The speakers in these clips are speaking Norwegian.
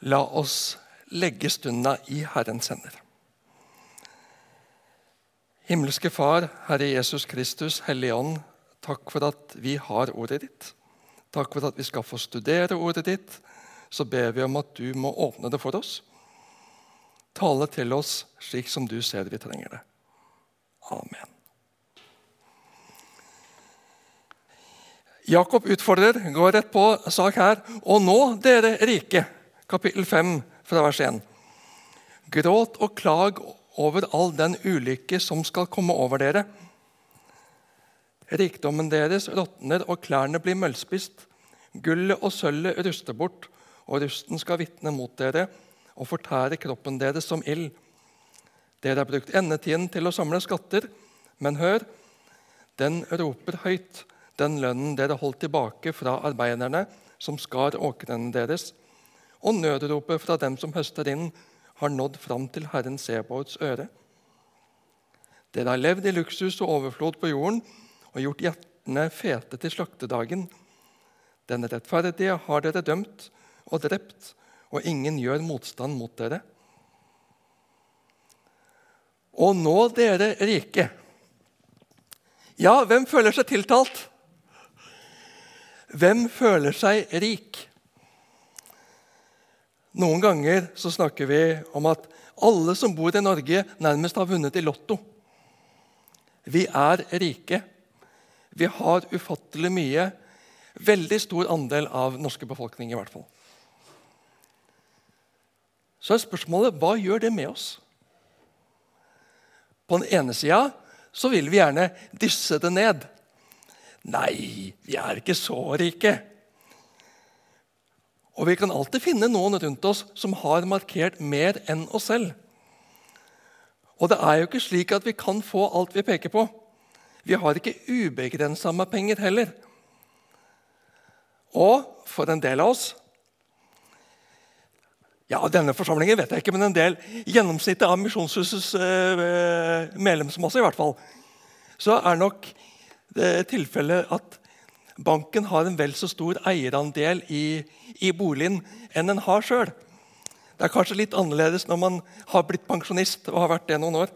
La oss legge stunda i Herrens hender. Himmelske Far, Herre Jesus Kristus, Hellige Ånd, takk for at vi har ordet ditt. Takk for at vi skal få studere ordet ditt. Så ber vi om at du må åpne det for oss. Tale til oss slik som du ser vi trenger det. Amen. Jakob utfordrer, går rett på sak her. Og nå, dere rike, kapittel 5 fra vers 1. Gråt og klag over all den ulykke som skal komme over dere. Rikdommen deres råtner, og klærne blir møllspist. Gullet og sølvet ruster bort, og rusten skal vitne mot dere og fortære kroppen deres som ild. Dere har brukt endetiden til å samle skatter, men hør, den roper høyt den lønnen dere holdt tilbake fra arbeiderne som skar åkrene deres, og nødropet fra dem som høster inn, har nådd fram til Herren Sebaots øre. Dere har levd i luksus og overflod på jorden og gjort hjertene fete til slaktedagen. Den rettferdige har dere dømt og drept, og ingen gjør motstand mot dere. Og nå, dere rike. Ja, hvem føler seg tiltalt? Hvem føler seg rik? Noen ganger så snakker vi om at alle som bor i Norge, nærmest har vunnet i Lotto. Vi er rike. Vi har ufattelig mye. Veldig stor andel av norske befolkning, i hvert fall. Så er spørsmålet hva gjør det med oss? På den ene sida så vil vi gjerne dysse det ned. Nei, vi er ikke så rike. Og vi kan alltid finne noen rundt oss som har markert mer enn oss selv. Og det er jo ikke slik at vi kan få alt vi peker på. Vi har ikke ubegrensa med penger heller. Og for en del av oss ja, Denne forsamlingen vet jeg ikke, men en del gjennomsnittet av Misjonshusets eh, medlemsmasse i hvert fall, så er nok det tilfellet at banken har en vel så stor eierandel i, i boligen enn den har sjøl. Det er kanskje litt annerledes når man har blitt pensjonist og har vært det noen år.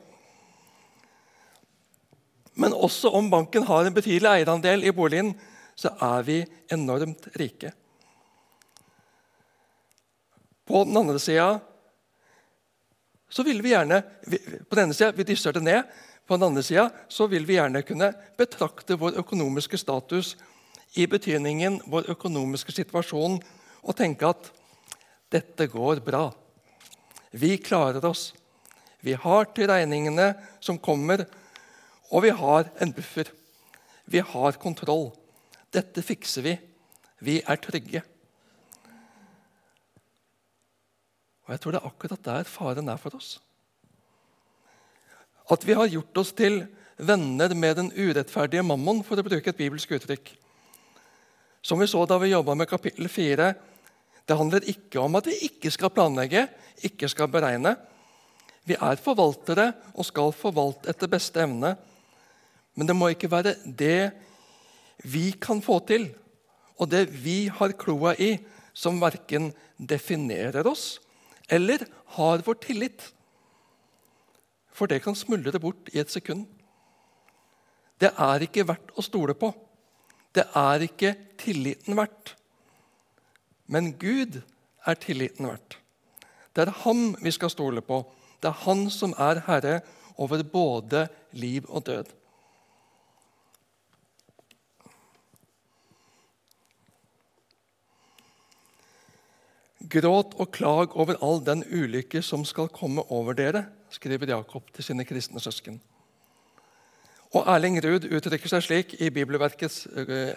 Men også om banken har en betydelig eierandel i boligen, så er vi enormt rike. På den andre sida vil vi gjerne På denne sida vi dysser det ned. På den andre sida vil vi gjerne kunne betrakte vår økonomiske status i betydningen vår økonomiske situasjon og tenke at dette går bra. Vi klarer oss. Vi har til regningene som kommer, og vi har en buffer. Vi har kontroll. Dette fikser vi. Vi er trygge. Og Jeg tror det er akkurat der faren er for oss. At vi har gjort oss til venner med den urettferdige mammon, for å bruke et bibelsk uttrykk. Som vi så da vi jobba med kapittel 4. Det handler ikke om at vi ikke skal planlegge, ikke skal beregne. Vi er forvaltere og skal forvalte etter beste evne. Men det må ikke være det vi kan få til, og det vi har kloa i, som verken definerer oss eller har vår tillit. For det kan smuldre bort i et sekund. Det er ikke verdt å stole på. Det er ikke tilliten verdt. Men Gud er tilliten verdt. Det er ham vi skal stole på. Det er han som er herre over både liv og død. Gråt og klag over all den ulykke som skal komme over dere, skriver Jakob til sine kristne søsken. Og Erling Ruud uttrykker seg slik i Bibelverkets uh,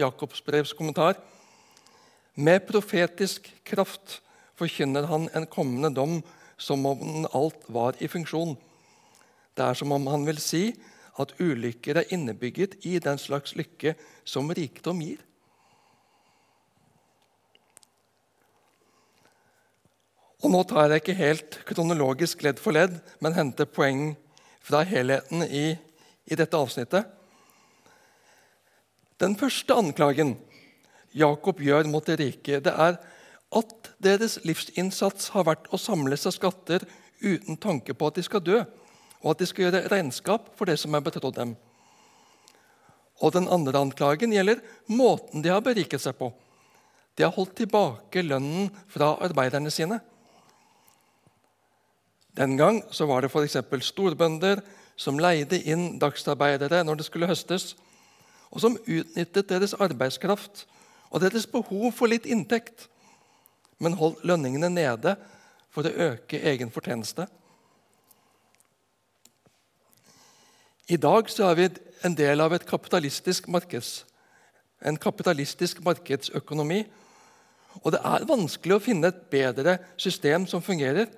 Jakobsbrevs kommentar. Med profetisk kraft forkynner han en kommende dom som om alt var i funksjon. Det er som om han vil si at ulykker er innebygget i den slags lykke som rikdom gir. Og Nå tar jeg ikke helt kronologisk ledd for ledd, men henter poeng fra helheten i, i dette avsnittet. Den første anklagen Jakob gjør mot de rike, det er at deres livsinnsats har vært å samle seg skatter uten tanke på at de skal dø, og at de skal gjøre regnskap for det som er betrodd dem. Og Den andre anklagen gjelder måten de har beriket seg på. De har holdt tilbake lønnen fra arbeiderne sine. Den gang var det f.eks. storbønder som leide inn dagsarbeidere når det skulle høstes, og som utnyttet deres arbeidskraft og deres behov for litt inntekt, men holdt lønningene nede for å øke egen fortjeneste. I dag så er vi en del av kapitalistisk markeds, en kapitalistisk markedsøkonomi. Og det er vanskelig å finne et bedre system som fungerer.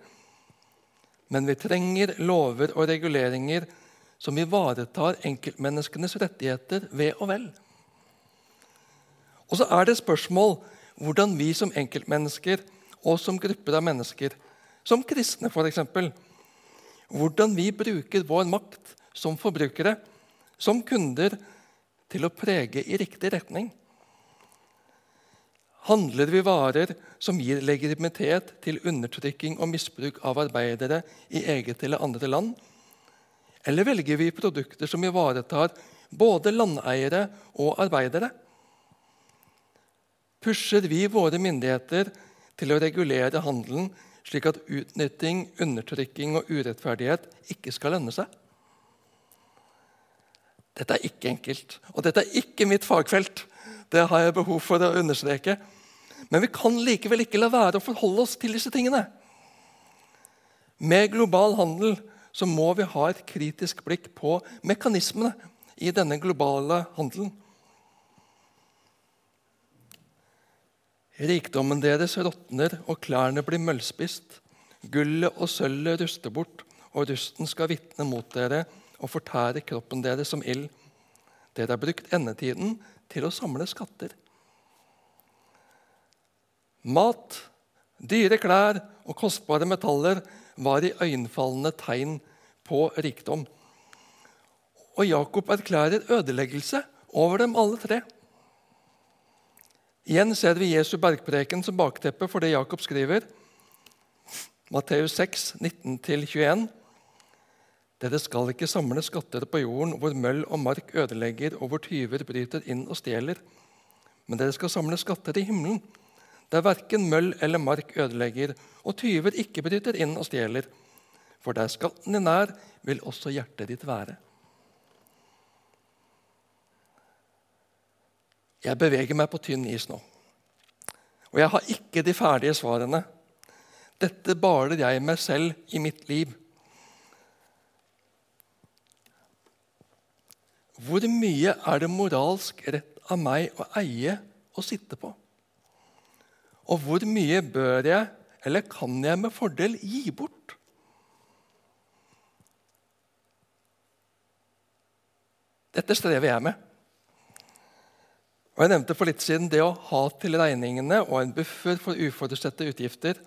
Men vi trenger lover og reguleringer som ivaretar enkeltmenneskenes rettigheter ved og vel. Og så er det spørsmål hvordan vi som enkeltmennesker og som grupper av mennesker, som kristne f.eks., hvordan vi bruker vår makt som forbrukere, som kunder, til å prege i riktig retning. Handler vi varer som gir legitimitet til undertrykking og misbruk av arbeidere i eget eller andre land? Eller velger vi produkter som ivaretar både landeiere og arbeidere? Pusher vi våre myndigheter til å regulere handelen slik at utnytting, undertrykking og urettferdighet ikke skal lønne seg? Dette er ikke enkelt, og dette er ikke mitt fagfelt. Det har jeg behov for å understreke. Men vi kan likevel ikke la være å forholde oss til disse tingene. Med global handel så må vi ha et kritisk blikk på mekanismene i denne globale handelen. Rikdommen deres råtner, og klærne blir møllspist. Gullet og sølvet ruster bort, og rusten skal vitne mot dere og fortære kroppen deres som ild. Dere har brukt endetiden til å samle skatter. Mat, dyre klær og kostbare metaller var i øyenfallende tegn på rikdom. Og Jakob erklærer ødeleggelse over dem alle tre. Igjen ser vi Jesu bergpreken som bakteppe for det Jakob skriver. Matteus 6, 19-21. Dere skal ikke samle skatter på jorden hvor møll og mark ødelegger, og hvor tyver bryter inn og stjeler. Men dere skal samle skatter i himmelen, der verken møll eller mark ødelegger, og tyver ikke bryter inn og stjeler. For der skatten din er, vil også hjertet ditt være. Jeg beveger meg på tynn is nå. Og jeg har ikke de ferdige svarene. Dette baler jeg meg selv i mitt liv. Hvor mye er det moralsk rett av meg å eie og sitte på? Og hvor mye bør jeg, eller kan jeg med fordel gi bort? Dette strever jeg med. Og Jeg nevnte for litt siden det å ha til regningene og en buffer for uforutsette utgifter.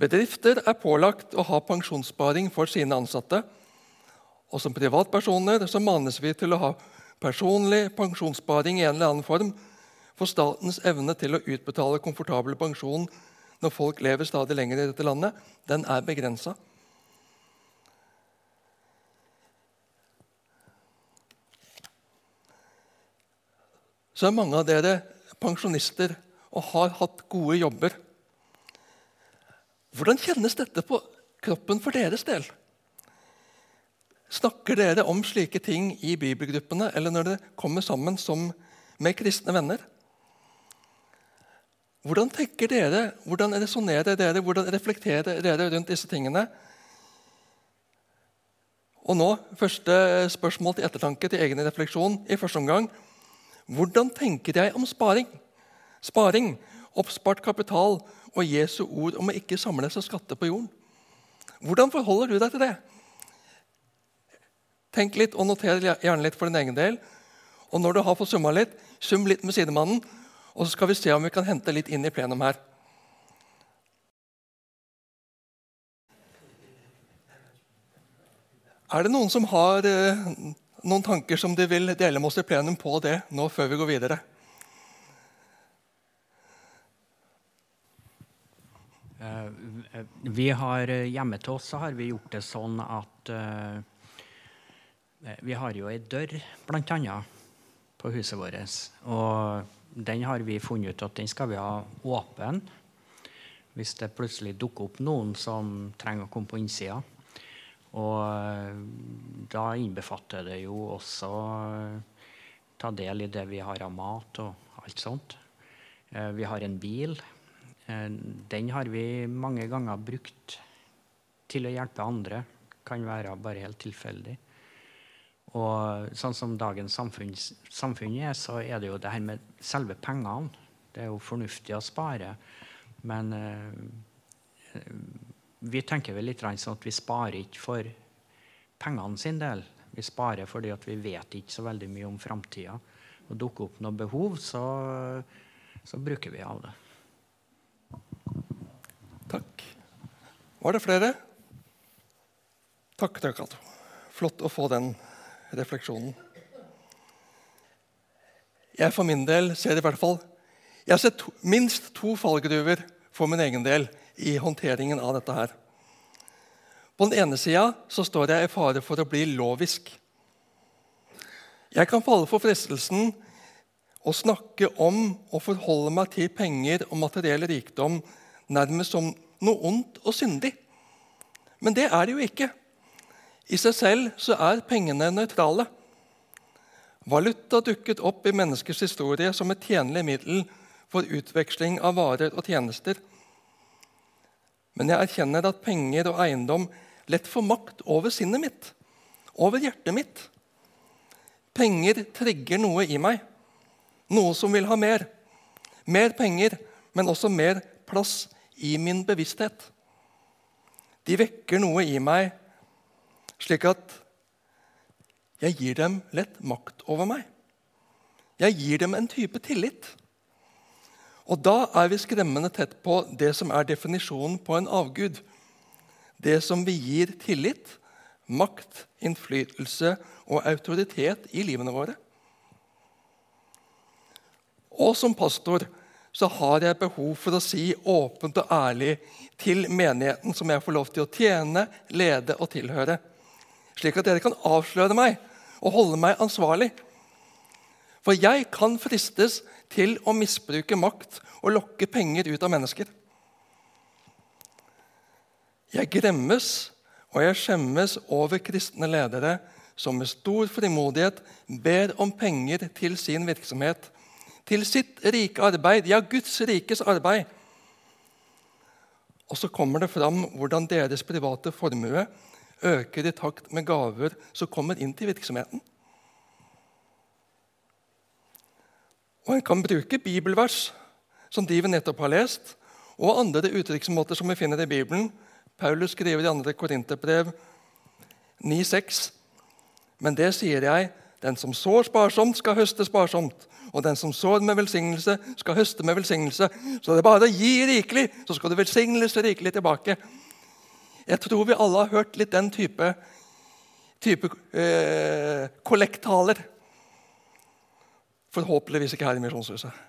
Bedrifter er pålagt å ha pensjonssparing for sine ansatte. Og som privatpersoner så manes vi til å ha personlig pensjonssparing i en eller annen form, for statens evne til å utbetale komfortabel pensjon når folk lever stadig lenger i dette landet, den er begrensa. Så er mange av dere pensjonister og har hatt gode jobber. Hvordan kjennes dette på kroppen for deres del? Snakker dere om slike ting i bibelgruppene eller når dere kommer sammen som med kristne venner? Hvordan tenker dere, hvordan resonnerer dere, hvordan reflekterer dere rundt disse tingene? Og nå, Første spørsmål til ettertanke til egen refleksjon i første omgang. Hvordan tenker jeg om sparing? Sparing, oppspart kapital og Jesu ord om å ikke samle seg skatter på jorden. Hvordan forholder du deg til det? Tenk litt og noter gjerne litt for din egen del. Og når du har fått summa litt, sum litt med sidemannen, og så skal vi se om vi kan hente litt inn i plenum her. Er det noen som har eh, noen tanker som de vil dele med oss i plenum på det nå før vi går videre? Eh, vi har, eh, hjemme til oss har vi gjort det sånn at uh, vi har jo ei dør, annet, på huset vårt. Og den har vi funnet ut at den skal vi ha åpen hvis det plutselig dukker opp noen som trenger å komme på innsida. Og da innbefatter det jo også ta del i det vi har av mat og alt sånt. Vi har en bil Eh, den har vi mange ganger brukt til å hjelpe andre. Kan være bare helt tilfeldig. Og sånn som dagens samfunn, samfunn, er, så er det jo det her med selve pengene. Det er jo fornuftig å spare, men eh, vi tenker vel litt sånn at vi sparer ikke for pengene sin del. Vi sparer fordi vi vet ikke så veldig mye om framtida. Dukker opp noe behov, så, så bruker vi av det. Takk. Var det flere? Takk, Cato. Flott å få den refleksjonen. Jeg for min del ser i hvert fall Jeg har sett to, minst to fallgruver for min egen del i håndteringen av dette her. På den ene sida står jeg i fare for å bli lovisk. Jeg kan falle for fristelsen å snakke om og forholde meg til penger og materiell rikdom nærmest som noe ondt og syndig. Men det er det jo ikke. I seg selv så er pengene nøytrale. Valuta dukket opp i menneskers historie som et tjenlig middel for utveksling av varer og tjenester. Men jeg erkjenner at penger og eiendom lett får makt over sinnet mitt, over hjertet mitt. Penger trigger noe i meg, noe som vil ha mer. Mer penger, men også mer plass i min bevissthet. De vekker noe i meg slik at jeg gir dem lett makt over meg. Jeg gir dem en type tillit. Og da er vi skremmende tett på det som er definisjonen på en avgud. Det som vi gir tillit, makt, innflytelse og autoritet i livene våre. Og som pastor så har jeg behov for å si åpent og ærlig til menigheten som jeg får lov til å tjene, lede og tilhøre, slik at dere kan avsløre meg og holde meg ansvarlig. For jeg kan fristes til å misbruke makt og lokke penger ut av mennesker. Jeg gremmes og jeg skjemmes over kristne ledere som med stor frimodighet ber om penger til sin virksomhet til sitt rike arbeid, ja, Guds rikes arbeid. Og så kommer det fram hvordan deres private formue øker i takt med gaver som kommer inn til virksomheten. Og En kan bruke bibelvers som de vi nettopp har lest, og andre uttrykksmåter som vi finner i Bibelen. Paulus skriver i 2. Korinterbrev 9,6.: Men det sier jeg, den som sår sparsomt, skal høste sparsomt. Og den som sår med velsignelse, skal høste med velsignelse. Så det bare å gi rikelig, så skal du velsignes rikelig tilbake. Jeg tror vi alle har hørt litt den type, type eh, kollekttaler. Forhåpentligvis ikke her i Misjonshuset.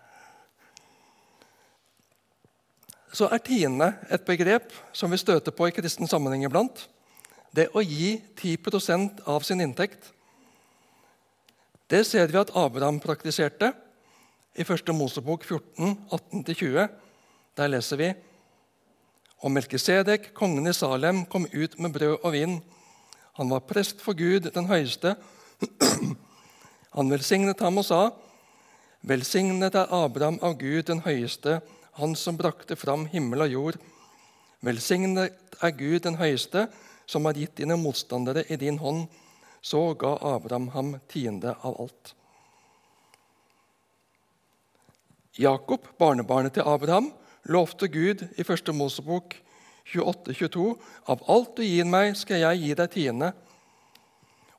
Så er tiende et begrep som vi støter på i kristen sammenheng iblant. Det å gi 10% av sin inntekt det ser vi at Abraham praktiserte i 1. Mosebok 14, 18-20. Der leser vi og Melkisedek, kongen i Salem, kom ut med brød og vin. Han var prest for Gud den høyeste. Han velsignet ham og sa:" Velsignet er Abraham av Gud den høyeste, han som brakte fram himmel og jord. Velsignet er Gud den høyeste, som har gitt dine motstandere i din hånd så ga Abraham ham tiende av alt. Jakob, barnebarnet til Abraham, lovte Gud i 1. Mosebok 28-22.: Av alt du gir meg, skal jeg gi deg tiende.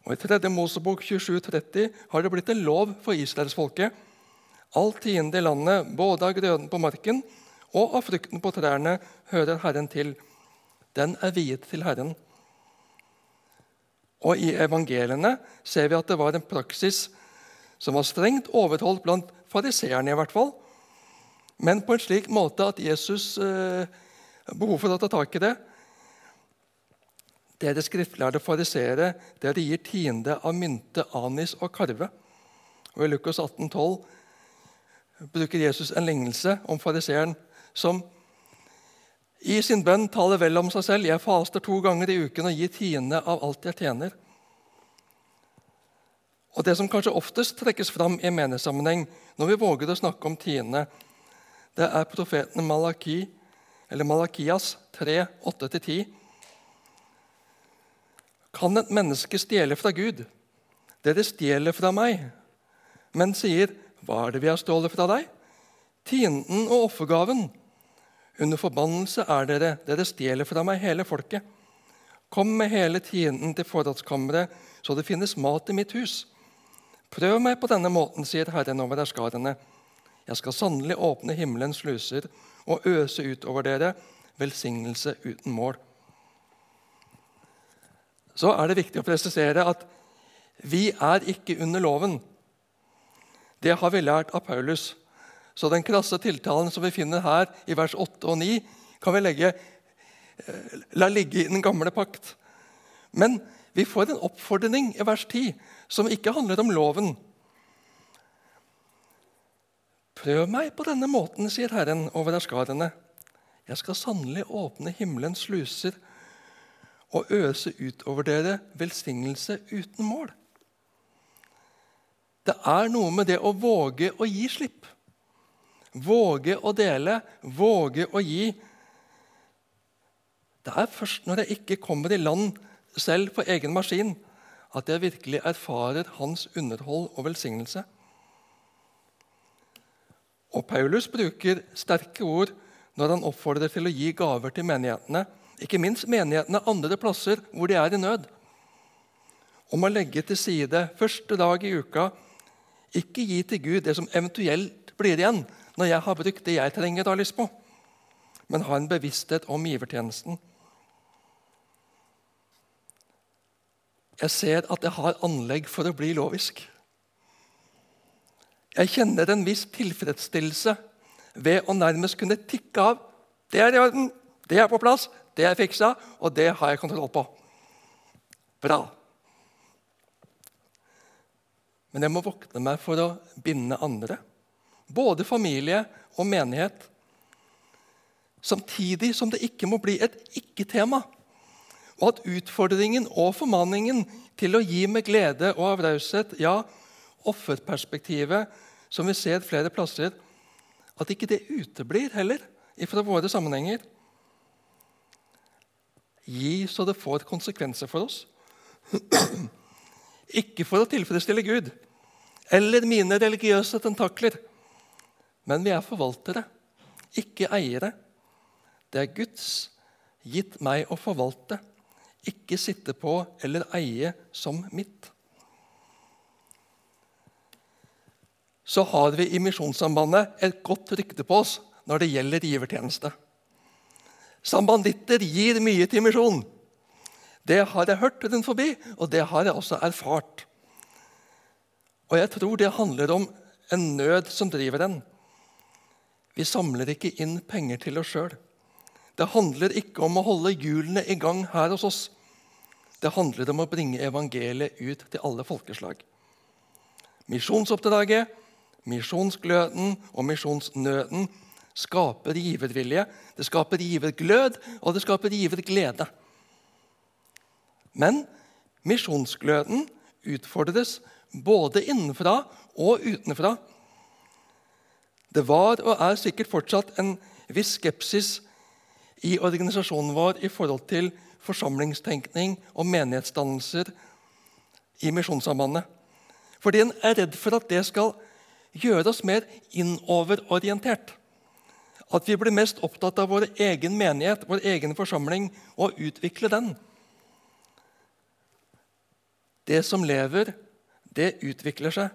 Og I 3. Mosebok 27-30 har det blitt en lov for israelsfolket. All tiende i landet, både av grøden på marken og av frukten på trærne, hører Herren til. Den er viet til Herren. Og I evangeliene ser vi at det var en praksis som var strengt overholdt blant fariseerne, i hvert fall. Men på en slik måte at Jesus eh, behov for å ta tak i det. Dere skriftlærde fariseere, dere gir tiende av mynte, anis og karve. Og I Lukas 18, 12 bruker Jesus en lignelse om fariseeren som i sin bønn taler vel om seg selv. 'Jeg faster to ganger i uken og gir tiende av alt jeg tjener.' Og Det som kanskje oftest trekkes fram i menighetssammenheng når vi våger å snakke om tiende, det er profeten Malaki, Malakias 3, 8-10. Kan et menneske stjele fra Gud? Dere stjeler fra meg, men sier, 'Hva er det vi har stjålet fra deg?' Tienden og offergaven. Under forbannelse er dere, dere stjeler fra meg hele folket. Kom med hele tienden til forrådskammeret, så det finnes mat i mitt hus. Prøv meg på denne måten, sier Herren over herskarene. Jeg skal sannelig åpne himmelens sluser og øse utover dere velsignelse uten mål. Så er det viktig å presisere at vi er ikke under loven. Det har vi lært av Paulus. Så den krasse tiltalen som vi finner her i vers 8 og 9, kan vi legge, eh, la ligge i den gamle pakt. Men vi får en oppfordring i vers 10 som ikke handler om loven. Prøv meg på denne måten, sier Herren over askarene. Jeg skal sannelig åpne himmelens sluser og øse utover dere velsignelse uten mål. Det er noe med det å våge å gi slipp. Våge å dele, våge å gi. Det er først når jeg ikke kommer i land selv på egen maskin, at jeg virkelig erfarer hans underhold og velsignelse. Og Paulus bruker sterke ord når han oppfordrer til å gi gaver til menighetene, ikke minst menighetene andre plasser hvor de er i nød. Om å legge til side første dag i uka, ikke gi til Gud det som eventuelt blir igjen, når jeg har brukt det jeg trenger og har lyst på, men ha en bevissthet om givertjenesten. Jeg ser at jeg har anlegg for å bli lovisk. Jeg kjenner en viss tilfredsstillelse ved å nærmest kunne tikke av. Det er i orden, det er på plass, det er fiksa, og det har jeg kontroll på. Bra. Men jeg må våkne meg for å binde andre både familie og menighet. Samtidig som det ikke må bli et ikke-tema. Og at utfordringen og formaningen til å gi med glede og av raushet, ja, offerperspektivet, som vi ser flere plasser, at ikke det uteblir heller fra våre sammenhenger. Gi så det får konsekvenser for oss. Ikke for å tilfredsstille Gud eller mine religiøse tentakler, men vi er forvaltere, ikke eiere. Det er Guds gitt meg å forvalte, ikke sitte på eller eie som mitt. Så har vi i Misjonssambandet et godt rykte på oss når det gjelder givertjeneste. Sambanditter gir mye til misjon. Det har jeg hørt rundt forbi, og det har jeg også erfart. Og jeg tror det handler om en nød som driver en. Vi samler ikke inn penger til oss sjøl. Det handler ikke om å holde hjulene i gang her hos oss. Det handler om å bringe evangeliet ut til alle folkeslag. Misjonsoppdraget, misjonsgløden og misjonsnøden skaper givervilje, det skaper giverglød, og det skaper giverglede. Men misjonsgløden utfordres både innenfra og utenfra det var og er sikkert fortsatt en viss skepsis i organisasjonen vår i forhold til forsamlingstenkning og menighetsdannelser i Misjonssambandet. Fordi en er redd for at det skal gjøre oss mer innoverorientert. At vi blir mest opptatt av vår egen menighet, vår egen forsamling, og utvikle den. Det som lever, det utvikler seg.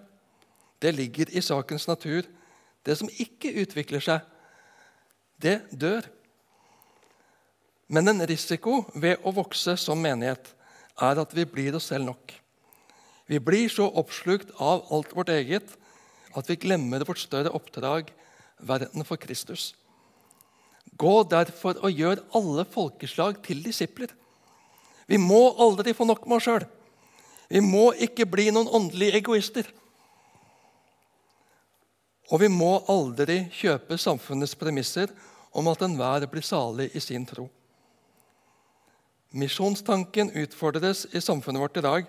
Det ligger i sakens natur. Det som ikke utvikler seg, det dør. Men en risiko ved å vokse som menighet er at vi blir oss selv nok. Vi blir så oppslukt av alt vårt eget at vi glemmer vårt større oppdrag verden for Kristus. Gå derfor og gjør alle folkeslag til disipler. Vi må aldri få nok med oss sjøl. Vi må ikke bli noen åndelige egoister. Og vi må aldri kjøpe samfunnets premisser om at enhver blir salig i sin tro. Misjonstanken utfordres i samfunnet vårt i dag.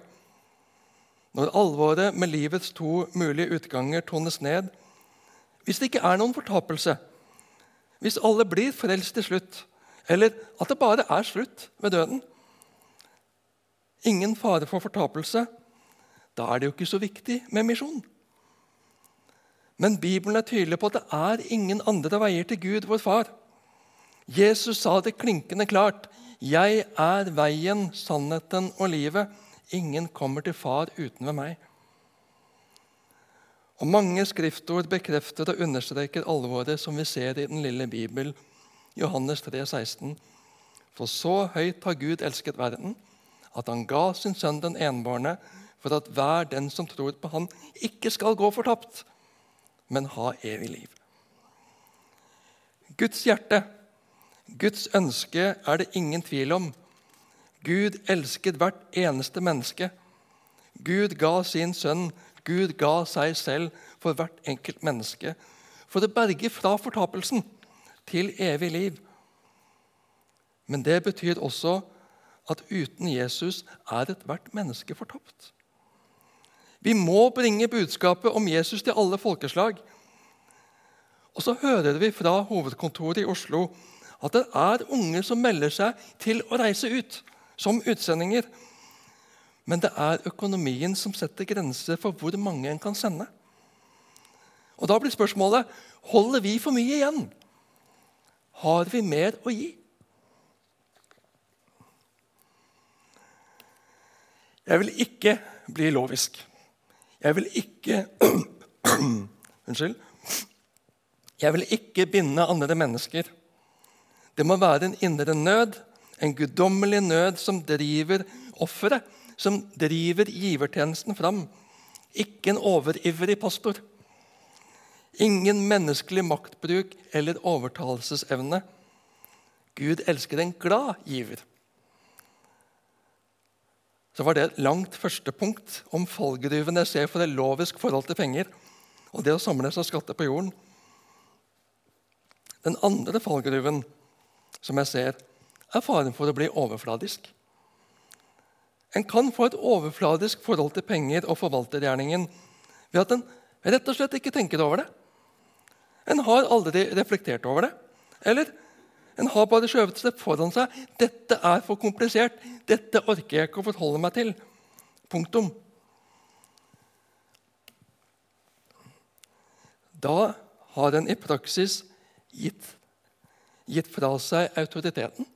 Når alvoret med livets to mulige utganger tones ned, hvis det ikke er noen fortapelse, hvis alle blir frelst til slutt, eller at det bare er slutt ved døden Ingen fare for fortapelse. Da er det jo ikke så viktig med misjon. Men Bibelen er tydelig på at det er ingen andre veier til Gud, vår far. Jesus sa det klinkende klart. 'Jeg er veien, sannheten og livet.' Ingen kommer til Far uten ved meg. Og Mange skriftord bekrefter og understreker alvoret som vi ser i den lille Bibel, Johannes 3, 16. For så høyt har Gud elsket verden, at han ga sin sønn den enbårne, for at hver den som tror på han, ikke skal gå fortapt, men ha evig liv. Guds hjerte Guds ønske er det ingen tvil om. Gud elsket hvert eneste menneske. Gud ga sin sønn, Gud ga seg selv for hvert enkelt menneske. For å berge fra fortapelsen til evig liv. Men det betyr også at uten Jesus er ethvert menneske fortapt. Vi må bringe budskapet om Jesus til alle folkeslag. Og så hører vi fra hovedkontoret i Oslo at det er unge som melder seg til å reise ut som utsendinger. Men det er økonomien som setter grenser for hvor mange en kan sende. Og Da blir spørsmålet holder vi for mye igjen. Har vi mer å gi? Jeg vil ikke bli lovisk. Jeg vil ikke Unnskyld. Jeg vil ikke binde andre mennesker. Det må være en indre nød, en guddommelig nød som driver offeret, som driver givertjenesten fram. Ikke en overivrig pastor. Ingen menneskelig maktbruk eller overtalelsesevne. Gud elsker en glad giver. Så var det et langt første punkt om fallgruven jeg ser for et lovisk forhold til penger og det å samle seg skatter på jorden. Den andre fallgruven som jeg ser, er faren for å bli overfladisk. En kan få et overfladisk forhold til penger og forvaltergjerningen ved at en rett og slett ikke tenker over det. En har aldri reflektert over det. Eller en har bare skjøvet det foran seg. 'Dette er for komplisert. Dette orker jeg ikke å forholde meg til.' Punktum. Da har en i praksis gitt gitt fra seg autoriteten,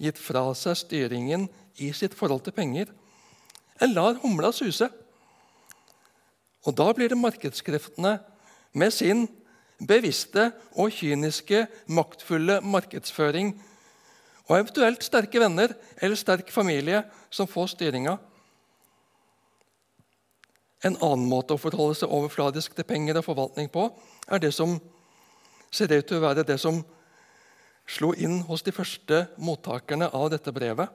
gitt fra seg styringen i sitt forhold til penger. En lar humla suse. Og da blir det markedskreftene med sin bevisste og kyniske, maktfulle markedsføring og eventuelt sterke venner eller sterk familie som får styringa. En annen måte å forholde seg overfladisk til penger og forvaltning på er det som ser ut til å være det som slo inn hos de første mottakerne av dette brevet.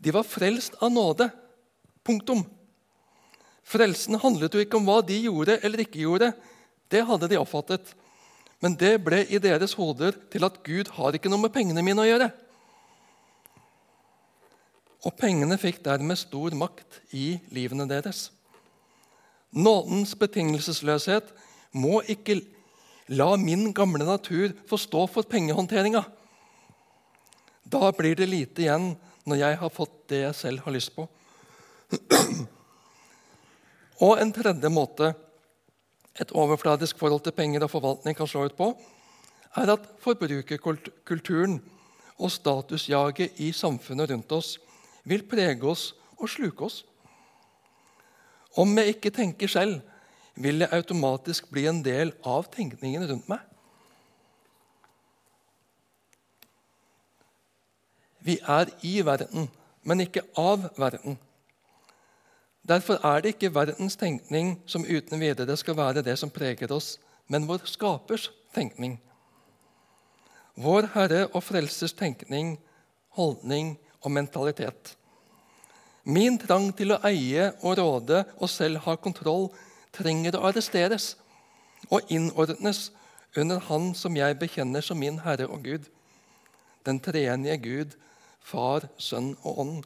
De var frelst av nåde. Punktum. Frelsen handlet jo ikke om hva de gjorde eller ikke gjorde. Det hadde de oppfattet. Men det ble i deres hoder til at Gud har ikke noe med pengene mine å gjøre. Og pengene fikk dermed stor makt i livene deres. Nådens betingelsesløshet må ikke La min gamle natur få stå for pengehåndteringa. Da blir det lite igjen når jeg har fått det jeg selv har lyst på. Og en tredje måte et overfladisk forhold til penger og forvaltning kan slå ut på, er at forbrukerkulturen og statusjaget i samfunnet rundt oss vil prege oss og sluke oss. Om jeg ikke tenker selv, vil jeg automatisk bli en del av tenkningen rundt meg. Vi er i verden, men ikke av verden. Derfor er det ikke verdens tenkning som uten videre skal være det som preger oss, men vår skapers tenkning. vår Herre og Frelsers tenkning, holdning og mentalitet. Min trang til å eie og råde og selv ha kontroll trenger å arresteres og innordnes under Han som jeg bekjenner som min Herre og Gud, den treenige Gud, Far, Sønn og Ånd,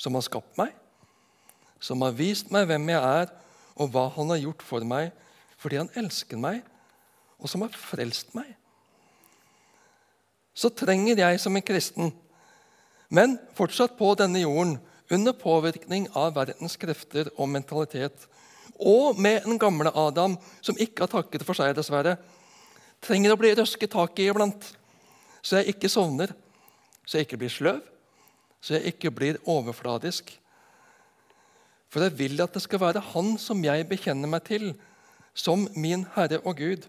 som har skapt meg, som har vist meg hvem jeg er, og hva Han har gjort for meg, fordi Han elsker meg, og som har frelst meg. Så trenger jeg som en kristen, men fortsatt på denne jorden, under påvirkning av verdens krefter og mentalitet, og med en gamle Adam som ikke har takket for seg, dessverre, trenger å bli røsket tak i iblant, så jeg ikke sovner, så jeg ikke blir sløv, så jeg ikke blir overfladisk. For jeg vil at det skal være Han som jeg bekjenner meg til, som min Herre og Gud.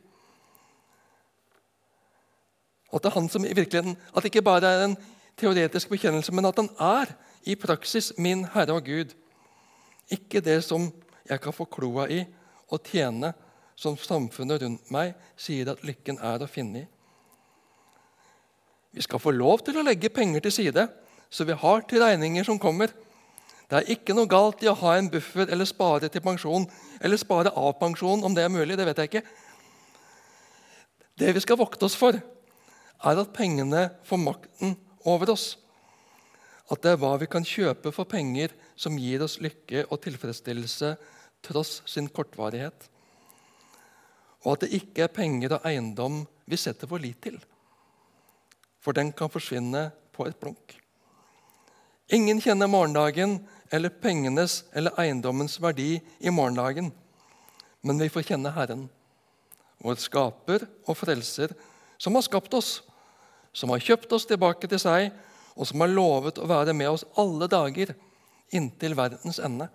At det er han som i virkeligheten, at det ikke bare er en teoretisk bekjennelse, men at han er i praksis min Herre og Gud. Ikke det som jeg kan få kloa i og tjene, som samfunnet rundt meg sier at lykken er å finne i. Vi skal få lov til å legge penger til side, så vi har til regninger som kommer. Det er ikke noe galt i å ha en buffer eller spare til pensjon, eller spare av pensjon, om det er mulig. Det vet jeg ikke. Det vi skal vokte oss for, er at pengene får makten over oss. At det er hva vi kan kjøpe for penger som gir oss lykke og tilfredsstillelse tross sin kortvarighet. Og at det ikke er penger og eiendom vi setter vår lit til. For den kan forsvinne på et blunk. Ingen kjenner morgendagen eller pengenes eller eiendommens verdi i morgendagen. Men vi får kjenne Herren, vår skaper og frelser, som har skapt oss, som har kjøpt oss tilbake til seg, og som har lovet å være med oss alle dager inntil verdens ende.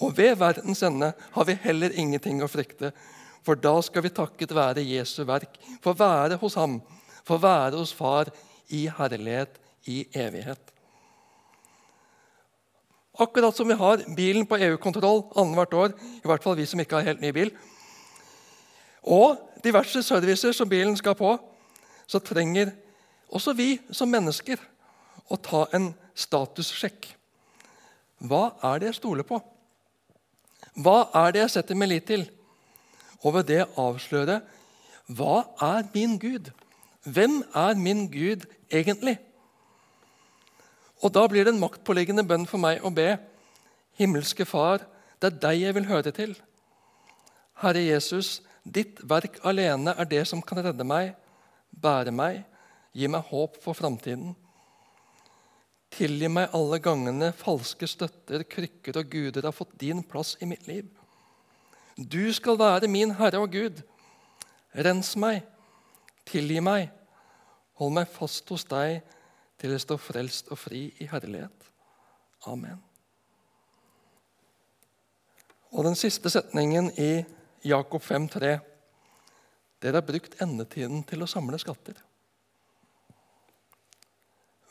Og ved verdens ende har vi heller ingenting å frykte, for da skal vi takket være Jesu verk, få være hos ham, få være hos Far i herlighet i evighet. Akkurat som vi har bilen på EU-kontroll annethvert år, i hvert fall vi som ikke har helt ny bil, og diverse servicer som bilen skal på, så trenger også vi som mennesker å ta en statussjekk. Hva er det jeg stoler på? Hva er det jeg setter min lit til? Og ved det avsløre hva er min Gud? Hvem er min Gud egentlig? Og Da blir det en maktpåliggende bønn for meg å be. Himmelske Far, det er deg jeg vil høre til. Herre Jesus, ditt verk alene er det som kan redde meg, bære meg, gi meg håp for framtiden. Tilgi meg alle gangene falske støtter, krykker og guder har fått din plass i mitt liv. Du skal være min Herre og Gud. Rens meg, tilgi meg, hold meg fast hos deg til jeg står frelst og fri i herlighet. Amen. Og den siste setningen i Jakob 5,3.: Dere har brukt endetiden til å samle skatter.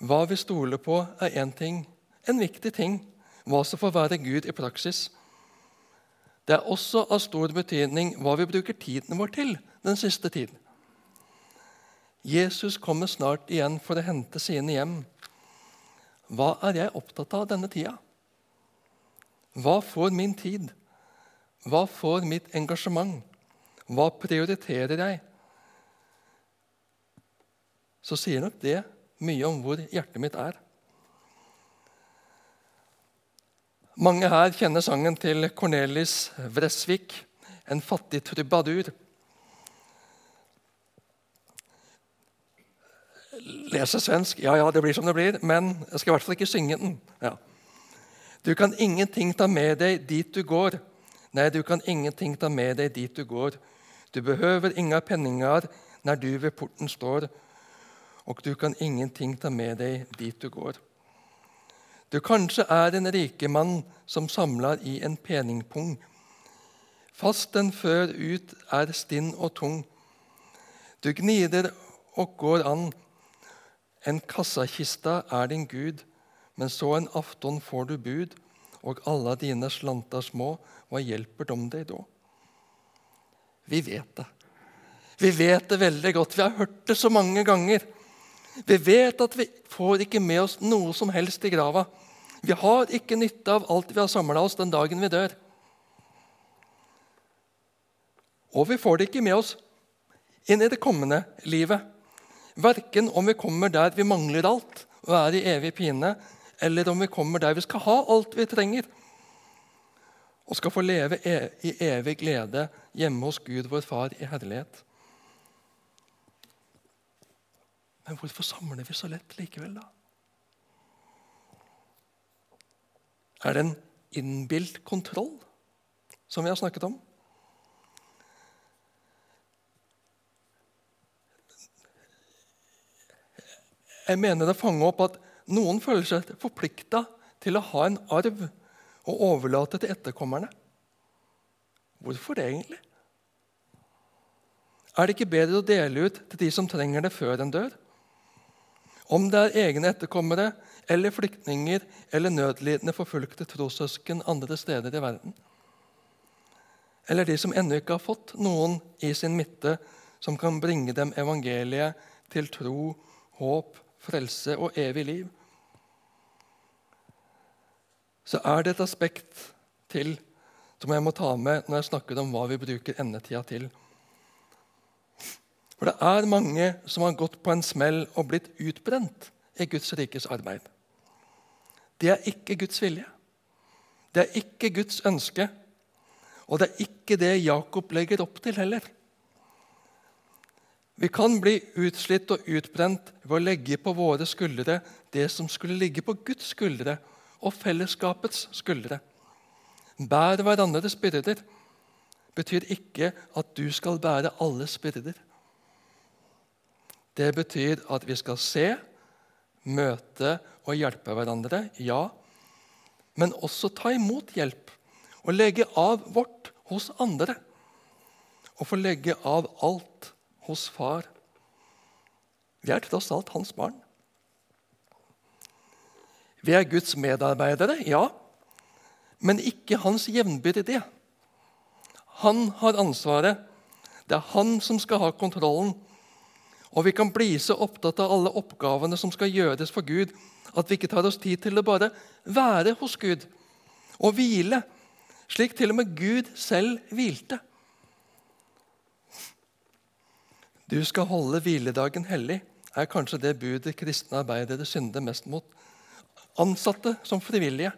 Hva vi stoler på, er én ting, en viktig ting. Hva som får være Gud i praksis. Det er også av stor betydning hva vi bruker tiden vår til den siste tiden. Jesus kommer snart igjen for å hente sine hjem. Hva er jeg opptatt av denne tida? Hva får min tid? Hva får mitt engasjement? Hva prioriterer jeg? Så sier nok det mye om hvor hjertet mitt er. Mange her kjenner sangen til Cornelis Vresvik, 'En fattig trubadur'. Leser svensk. Ja, ja, det blir som det blir, men jeg skal i hvert fall ikke synge den. Ja. Du kan ingenting ta med deg dit du går. Nei, du kan ingenting ta med deg dit du går. Du behøver inga penninger når du ved porten står og du kan ingenting ta med deg dit du går. Du kanskje er en rikemann som samler i en peningpung. Fast den før ut er stinn og tung. Du gnider og går an. En kassakista er din Gud, men så en afton får du bud, og alle dine slanter små, hva hjelper de deg da? Vi vet det. Vi vet det veldig godt. Vi har hørt det så mange ganger. Vi vet at vi får ikke med oss noe som helst i grava. Vi har ikke nytte av alt vi har samla oss den dagen vi dør. Og vi får det ikke med oss inn i det kommende livet. Verken om vi kommer der vi mangler alt og er i evig pine, eller om vi kommer der vi skal ha alt vi trenger og skal få leve e- i evig glede hjemme hos Gud, vår Far, i herlighet. Men hvorfor samler vi så lett likevel, da? Er det en innbilt kontroll som vi har snakket om? Jeg mener det fanger opp at noen føler seg forplikta til å ha en arv og overlate til etterkommerne. Hvorfor det, egentlig? Er det ikke bedre å dele ut til de som trenger det, før en dør? Om det er egne etterkommere eller flyktninger eller nødlidende forfulgte trossøsken andre steder i verden. Eller de som ennå ikke har fått noen i sin midte som kan bringe dem evangeliet til tro, håp, frelse og evig liv. Så er det et aspekt til som jeg må ta med når jeg snakker om hva vi bruker endetida til. For det er mange som har gått på en smell og blitt utbrent i Guds rikes arbeid. Det er ikke Guds vilje. Det er ikke Guds ønske. Og det er ikke det Jakob legger opp til heller. Vi kan bli utslitt og utbrent ved å legge på våre skuldre det som skulle ligge på Guds skuldre og fellesskapets skuldre. Bær hverandres byrder betyr ikke at du skal bære alles byrder. Det betyr at vi skal se, møte og hjelpe hverandre, ja, men også ta imot hjelp og legge av vårt hos andre. Og få legge av alt hos far. Vi er tross alt hans barn. Vi er Guds medarbeidere, ja, men ikke hans jevnbyrdige. Han har ansvaret. Det er han som skal ha kontrollen. Og vi kan bli så opptatt av alle oppgavene som skal gjøres for Gud, at vi ikke tar oss tid til å bare være hos Gud og hvile, slik til og med Gud selv hvilte. Du skal holde hviledagen hellig, er kanskje det budet kristne arbeidere synder mest mot. Ansatte som frivillige.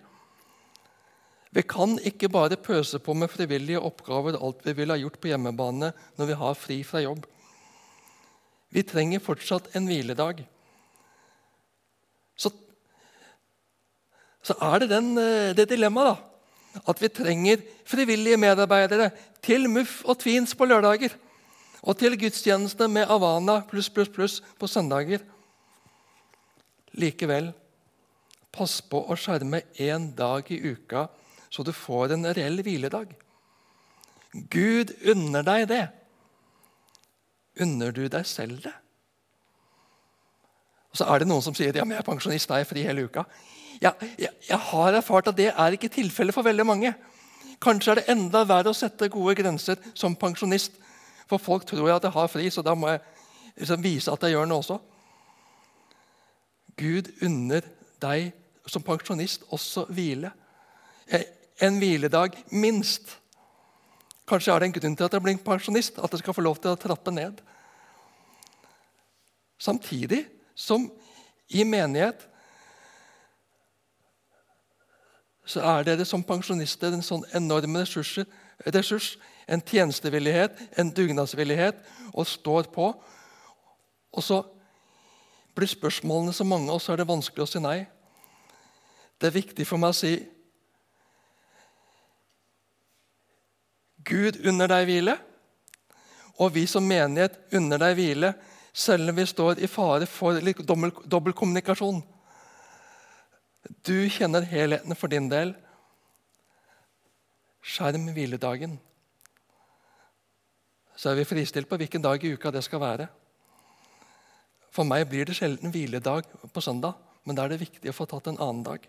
Vi kan ikke bare pøse på med frivillige oppgaver alt vi ville ha gjort på hjemmebane når vi har fri fra jobb. Vi trenger fortsatt en hviledag. Så, så er det den, eh, det dilemmaet da, at vi trenger frivillige medarbeidere til Muff og Tvins på lørdager og til gudstjeneste med Avana pluss, pluss, pluss på søndager. Likevel, pass på å skjerme én dag i uka, så du får en reell hviledag. Gud unner deg det. Unner du deg selv det? Og Så er det noen som sier ja, men jeg er pensjonist, da er jeg fri hele uka. Ja, jeg, jeg har erfart at det er ikke tilfellet for veldig mange. Kanskje er det enda verre å sette gode grenser som pensjonist for folk tror jeg at jeg har fri, så da må jeg liksom vise at jeg gjør noe også. Gud unner deg som pensjonist også hvile. En hviledag minst. Kanskje er det en grunn til at jeg blir pensjonist, at jeg skal få lov til å trappe ned. Samtidig som i menighet så er dere som pensjonister en sånn enorm ressurs, en tjenestevillighet, en dugnadsvillighet, og står på. Og så blir spørsmålene så mange, og så er det vanskelig å si nei. Det er viktig for meg å si Gud under deg hvile, og vi som menighet under deg hvile, selv om vi står i fare for dobbeltkommunikasjon. Du kjenner helheten for din del. Skjerm hviledagen så er vi fristilt på hvilken dag i uka det skal være. For meg blir det sjelden hviledag på søndag, men da er det viktig å få tatt en annen dag.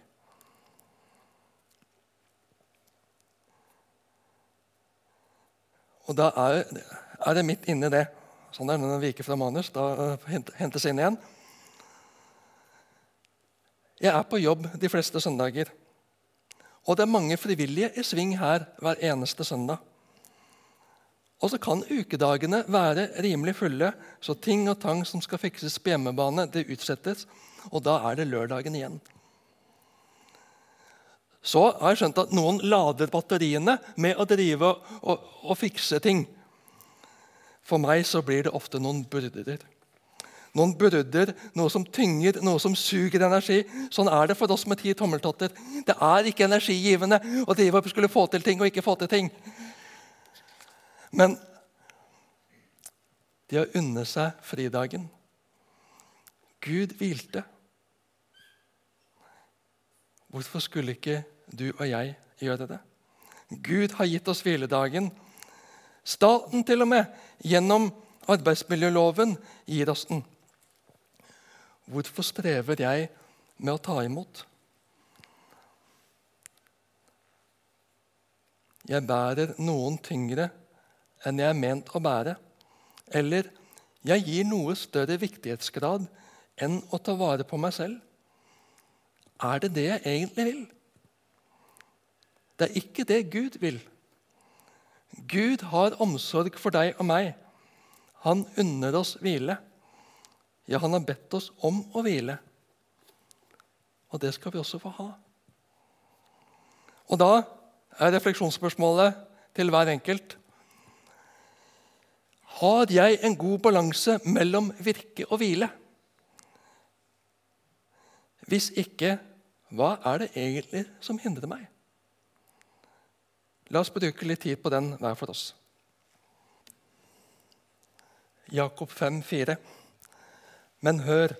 Og da er, er det midt inni det Sånn er det når den viker fra manus. Da uh, hentes inn igjen. Jeg er på jobb de fleste søndager. Og det er mange frivillige i sving her hver eneste søndag. Og så kan ukedagene være rimelig fulle, så ting og tang som skal fikses på hjemmebane, det utsettes. Og da er det lørdagen igjen. Så har jeg skjønt at noen lader batteriene med å drive og, og, fikse ting. For meg så blir det ofte noen byrder. Noen byrder, noe som tynger, noe som suger energi. Sånn er det for oss med ti tommeltotter. Det er ikke energigivende å drive og skulle få til ting og ikke få til ting. Men de har unnet seg fridagen. Gud hvilte. Hvorfor skulle ikke du og jeg gjør det? Gud har gitt oss hviledagen. Staten til og med, gjennom arbeidsmiljøloven, gir oss den. Hvorfor strever jeg med å ta imot? Jeg bærer noen tyngre enn jeg er ment å bære. Eller jeg gir noe større viktighetsgrad enn å ta vare på meg selv. Er det det jeg egentlig vil? Det er ikke det Gud vil. Gud har omsorg for deg og meg. Han unner oss hvile. Ja, han har bedt oss om å hvile. Og det skal vi også få ha. Og da er refleksjonsspørsmålet til hver enkelt har jeg en god balanse mellom virke og hvile? Hvis ikke, hva er det egentlig som hindrer meg? La oss bruke litt tid på den hver for oss. Jakob 5, 4. Men hør,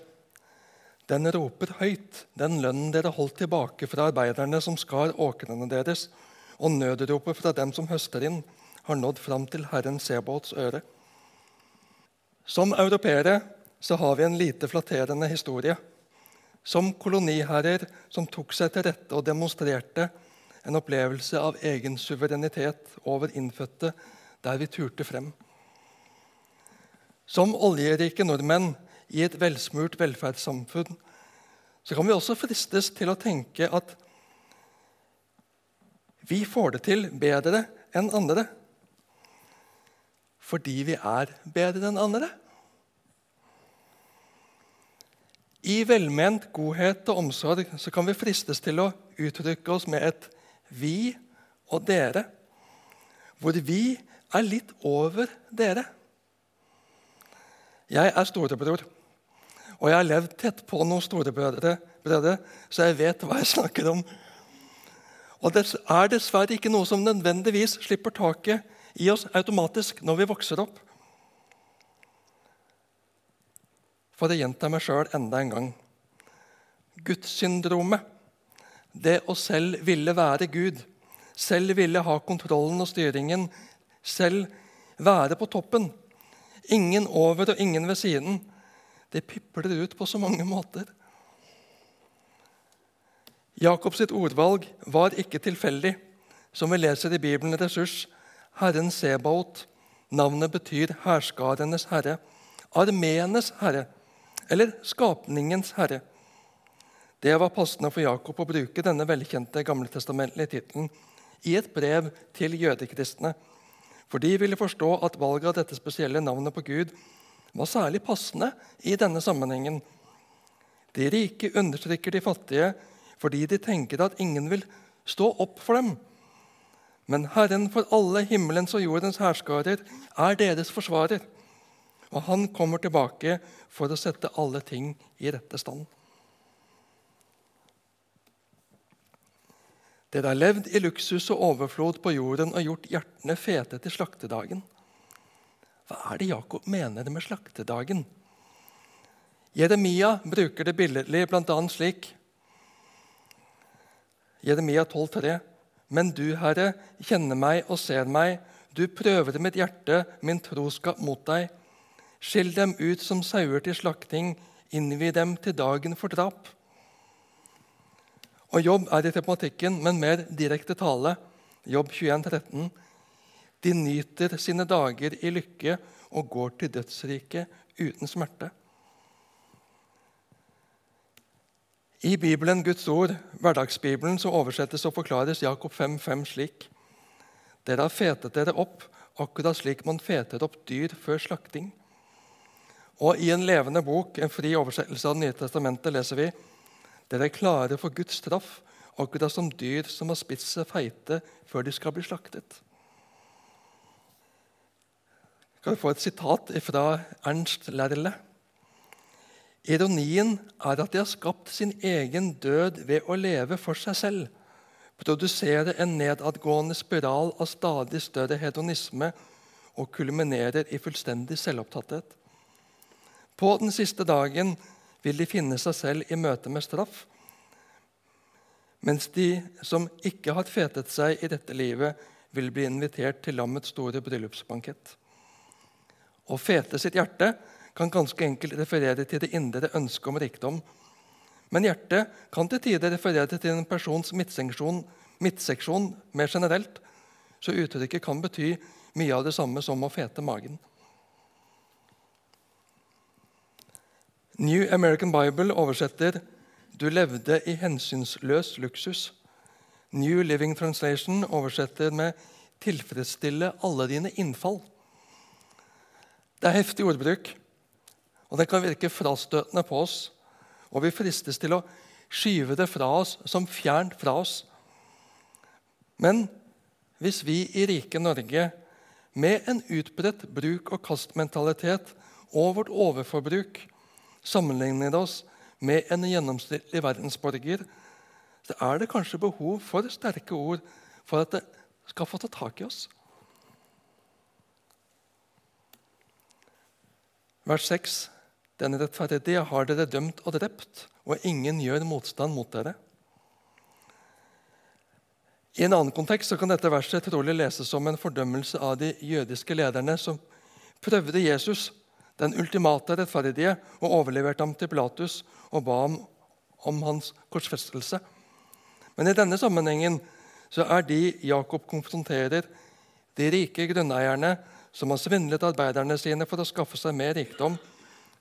den roper høyt, den lønnen dere holdt tilbake fra arbeiderne som skar åkrene deres, og nødropet fra dem som høster inn, har nådd fram til Herren Sebaots øre. Som europeere så har vi en lite flatterende historie. Som koloniherrer som tok seg til rette og demonstrerte en opplevelse av egen suverenitet over innfødte der vi turte frem. Som oljerike nordmenn i et velsmurt velferdssamfunn så kan vi også fristes til å tenke at vi får det til bedre enn andre fordi vi er bedre enn andre. I velment godhet og omsorg så kan vi fristes til å uttrykke oss med et 'vi' og 'dere', hvor vi er litt over dere. Jeg er storebror, og jeg har levd tett på noen storebrødre, så jeg vet hva jeg snakker om. Og Det er dessverre ikke noe som nødvendigvis slipper taket i oss automatisk når vi vokser opp. For å gjenta meg sjøl enda en gang. Gudssyndromet. Det å selv ville være Gud, selv ville ha kontrollen og styringen, selv være på toppen. Ingen over og ingen ved siden. Det pipler ut på så mange måter. Jakobs ordvalg var ikke tilfeldig. Som vi leser i Bibelen ressurs, Herren Sebaot. Navnet betyr herskarenes herre, armeenes herre eller skapningens herre. Det var passende for Jakob å bruke denne velkjente gamletestamentlige tittelen i et brev til jødekristne, for de ville forstå at valget av dette spesielle navnet på Gud var særlig passende i denne sammenhengen. De rike understrykker de fattige fordi de tenker at ingen vil stå opp for dem. Men Herren for alle himmelens og jordens herskarer er deres forsvarer. Og han kommer tilbake for å sette alle ting i rette stand. Dere har levd i luksus og overflod på jorden og gjort hjertene fete til slaktedagen. Hva er det Jakob mener med slaktedagen? Jeremia bruker det billedlig bl.a. slik. Jeremia 12,3. Men du, Herre, kjenner meg og ser meg. Du prøver mitt hjerte, min troskap mot deg. Skill dem ut som sauer til slakting, innvi dem til dagen for drap. Og Jobb er i tematikken, men mer direkte tale. Jobb 21, 13. De nyter sine dager i lykke og går til dødsriket uten smerte. I Bibelen, Guds ord, hverdagsbibelen, så oversettes og forklares Jakob 5,5 slik.: Dere har fetet dere opp akkurat slik man feter opp dyr før slakting. Og i en levende bok, en fri oversettelse av Det nye testamentet, leser vi dere er klare for Guds straff, akkurat som dyr som har spist seg feite før de skal bli slaktet. Jeg kan få et sitat fra Ernst Lerle. Ironien er at de har skapt sin egen død ved å leve for seg selv, produsere en nedadgående spiral av stadig større hedonisme og kulminerer i fullstendig selvopptatthet. På den siste dagen vil de finne seg selv i møte med straff, mens de som ikke har fetet seg i dette livet, vil bli invitert til lammets store bryllupsbankett. Å fete sitt hjerte kan ganske enkelt referere til det indre ønsket om rikdom. Men hjertet kan til tider referere til en persons midtseksjon, midtseksjon mer generelt, så uttrykket kan bety mye av det samme som å fete magen. New American Bible oversetter 'Du levde i hensynsløs luksus'. New Living Translation oversetter med 'tilfredsstille alle dine innfall'. Det er heftig ordbruk. Og det kan virke frastøtende på oss, og vi fristes til å skyve det fra oss som fjernt fra oss. Men hvis vi i rike Norge med en utbredt bruk-og-kast-mentalitet og vårt overforbruk sammenligner oss med en gjennomsnittlig verdensborger, så er det kanskje behov for sterke ord for at det skal få ta tak i oss. Vers 6. Den rettferdige har dere dømt og drept, og ingen gjør motstand mot dere. I en annen kontekst kan dette verset trolig leses som en fordømmelse av de jødiske lederne som prøvde Jesus, den ultimate rettferdige, og overleverte ham til Pilatus og ba ham om hans korsfestelse. Men i denne sammenhengen så er de Jakob konfronterer, de rike grunneierne som har svindlet arbeiderne sine for å skaffe seg mer rikdom,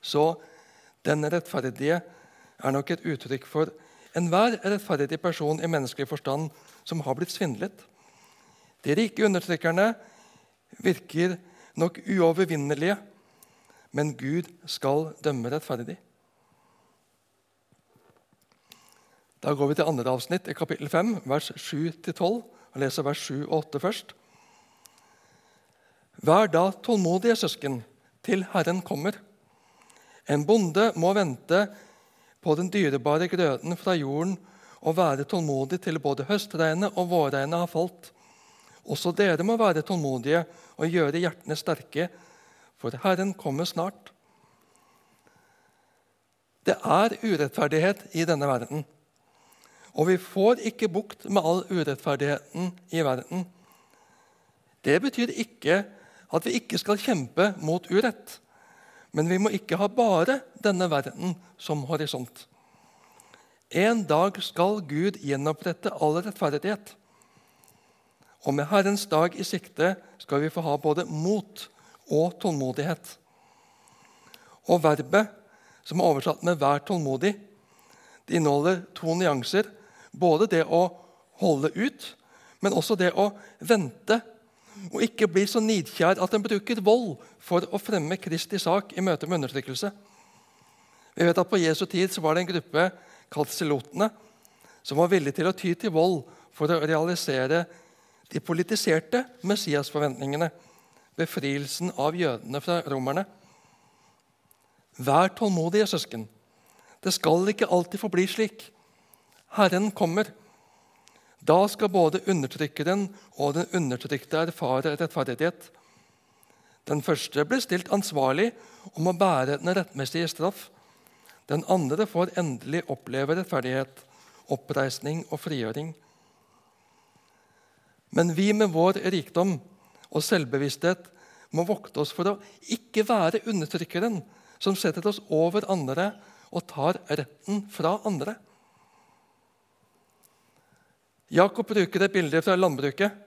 så den rettferdige er nok et uttrykk for enhver rettferdig person i menneskelig forstand som har blitt svindlet. De rike undertrykkerne virker nok uovervinnelige, men Gud skal dømme rettferdig. Da går vi til andre avsnitt i kapittel 5, vers 7-12, og leser vers 7 og 8 først. Vær da tålmodige, søsken, til Herren kommer. En bonde må vente på den dyrebare grøden fra jorden og være tålmodig til både høstregnet og vårregnet har falt. Også dere må være tålmodige og gjøre hjertene sterke, for Herren kommer snart. Det er urettferdighet i denne verden. Og vi får ikke bukt med all urettferdigheten i verden. Det betyr ikke at vi ikke skal kjempe mot urett. Men vi må ikke ha bare denne verden som horisont. En dag skal Gud gjenopprette all rettferdighet. Og med Herrens dag i sikte skal vi få ha både mot og tålmodighet. Og verbet, som er oversatt med 'vær tålmodig', det inneholder to nyanser. Både det å holde ut, men også det å vente og ikke bli så nidkjær at en bruker vold for å fremme Kristi sak i møte med undertrykkelse. Vi vet at På Jesu tid så var det en gruppe kalt silotene som var villige til å ty til vold for å realisere de politiserte Messias-forventningene, befrielsen av jødene fra romerne. Vær tålmodige, søsken. Det skal ikke alltid forbli slik. Herren kommer. Da skal både undertrykkeren og den undertrykte erfare rettferdighet. Den første blir stilt ansvarlig om å bære den rettmessige straff. Den andre får endelig oppleve rettferdighet, oppreisning og frigjøring. Men vi med vår rikdom og selvbevissthet må vokte oss for å ikke være undertrykkeren som setter oss over andre og tar retten fra andre. Jakob bruker et bilde fra landbruket.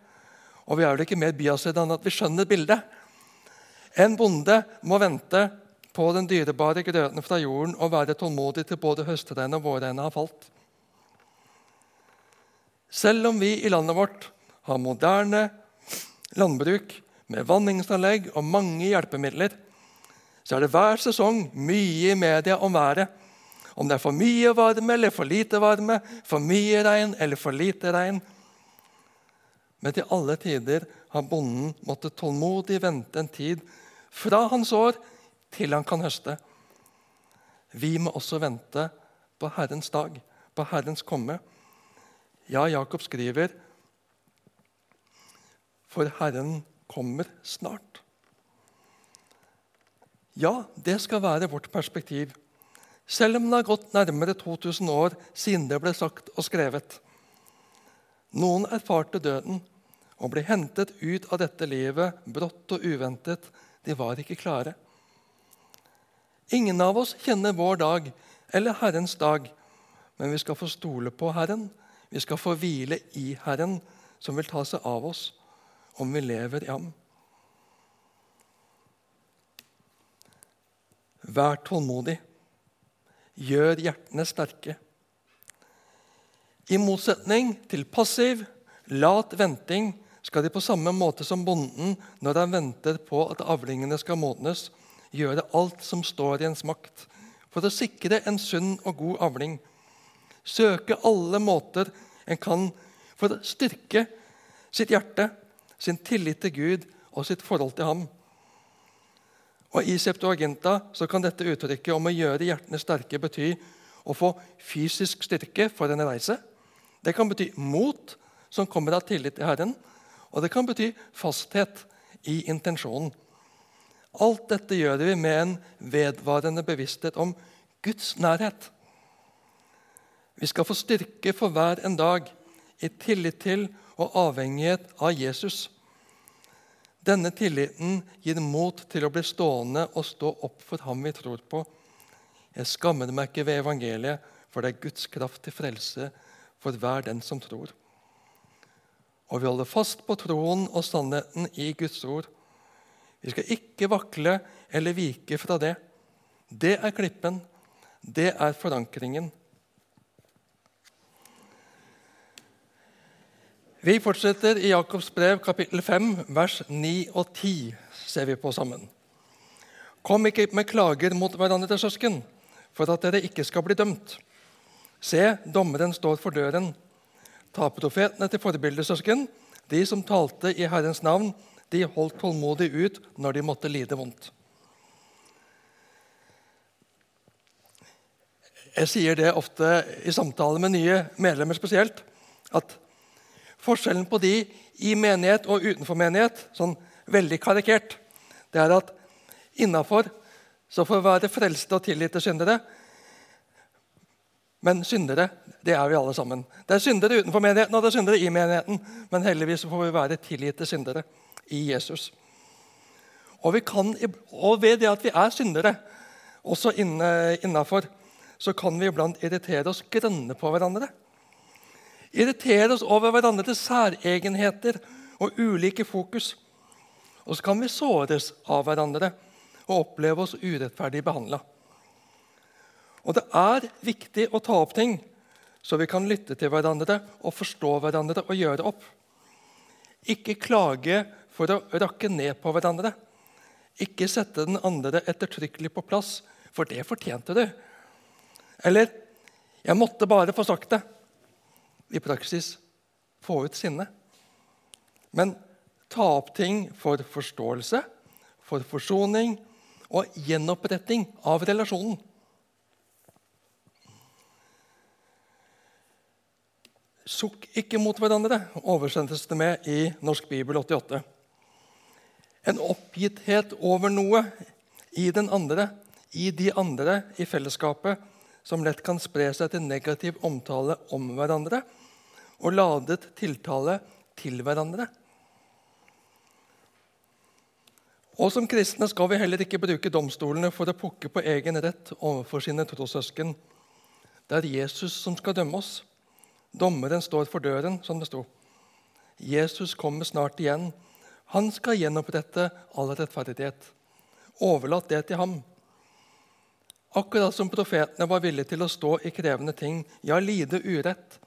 Og vi er vel ikke mer biaset enn at vi skjønner bildet. En bonde må vente på den dyrebare grøten fra jorden og være tålmodig til både høstregnet og vårregnet har falt. Selv om vi i landet vårt har moderne landbruk med vanningsanlegg og mange hjelpemidler, så er det hver sesong mye i media om været. Om det er for mye varme eller for lite varme, for mye regn eller for lite regn. Men til alle tider har bonden måttet tålmodig vente en tid fra han sår, til han kan høste. Vi må også vente på Herrens dag, på Herrens komme. Ja, Jakob skriver For Herren kommer snart. Ja, det skal være vårt perspektiv, selv om det har gått nærmere 2000 år siden det ble sagt og skrevet. Noen erfarte døden og ble hentet ut av dette livet brått og uventet. De var ikke klare. Ingen av oss kjenner vår dag eller Herrens dag, men vi skal få stole på Herren. Vi skal få hvile i Herren, som vil ta seg av oss om vi lever i Ham. Vær tålmodig. Gjør hjertene sterke. I motsetning til passiv, lat venting skal de på samme måte som bonden når han venter på at avlingene skal modnes, gjøre alt som står i ens makt for å sikre en sunn og god avling. Søke alle måter en kan for å styrke sitt hjerte, sin tillit til Gud og sitt forhold til ham. Og I Septuaginta så kan dette uttrykket om å gjøre hjertene sterke bety å få fysisk styrke for en reise. Det kan bety mot som kommer av tillit til Herren, og det kan bety fasthet i intensjonen. Alt dette gjør vi med en vedvarende bevissthet om Guds nærhet. Vi skal få styrke for hver en dag i tillit til og avhengighet av Jesus. Denne tilliten gir mot til å bli stående og stå opp for ham vi tror på. Jeg skammer meg ikke ved evangeliet, for det er Guds kraft til frelse for hver den som tror. Og vi holder fast på troen og sannheten i Guds ord. Vi skal ikke vakle eller vike fra det. Det er klippen. Det er forankringen. Vi fortsetter i Jakobs brev, kapittel 5, vers 9 og 10. ser vi på sammen. Kom ikke med klager mot hverandre, søsken, for at dere ikke skal bli dømt. Se, dommeren står for døren. Ta profetene til forbilde, søsken. De som talte i Herrens navn, de holdt tålmodig ut når de måtte lide vondt. Jeg sier det ofte i samtale med nye medlemmer spesielt. at Forskjellen på de i menighet og utenfor menighet, sånn veldig karikert, det er at innafor så får vi være frelste og tilgitte syndere. Men syndere, det er vi alle sammen. Det er syndere utenfor menigheten og det er syndere i menigheten. Men heldigvis får vi være tilgitte syndere i Jesus. Og, kan, og ved det at vi er syndere, også innafor, så kan vi iblant irritere oss grønne på hverandre irritere oss over hverandres særegenheter og ulike fokus. Og så kan vi såres av hverandre og oppleve oss urettferdig behandla. Og det er viktig å ta opp ting, så vi kan lytte til hverandre og forstå hverandre og gjøre opp. Ikke klage for å rakke ned på hverandre. Ikke sette den andre ettertrykkelig på plass, for det fortjente du. Eller 'Jeg måtte bare få sagt det' i praksis få ut sinne. Men ta opp ting for forståelse, for forsoning og gjenoppretting av relasjonen. Sukk ikke mot hverandre, oversendes det med i Norsk bibel 88. En oppgitthet over noe i den andre, i de andre i fellesskapet, som lett kan spre seg til negativ omtale om hverandre og ladet tiltale til hverandre. Og Som kristne skal vi heller ikke bruke domstolene for å pukke på egen rett overfor sine trossøsken. Det er Jesus som skal dømme oss. Dommeren står for døren, som det sto. Jesus kommer snart igjen. Han skal gjenopprette all rettferdighet. Overlat det til ham. Akkurat som profetene var villige til å stå i krevende ting, ja, lide urett,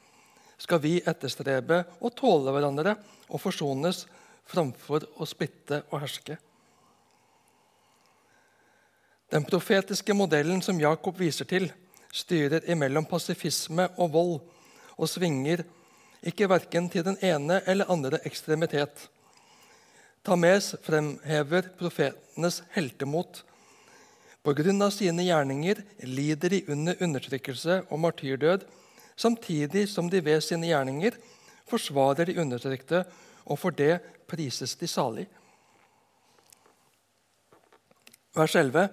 skal vi etterstrebe å tåle hverandre og forsones framfor å splitte og herske. Den profetiske modellen som Jakob viser til, styrer imellom pasifisme og vold og svinger ikke verken til den ene eller andre ekstremitet. Tames fremhever profetenes heltemot. På grunn av sine gjerninger lider de under undertrykkelse og martyrdød, samtidig som de ved sine gjerninger forsvarer de undertrykte, og for det prises de salig. Vers 11.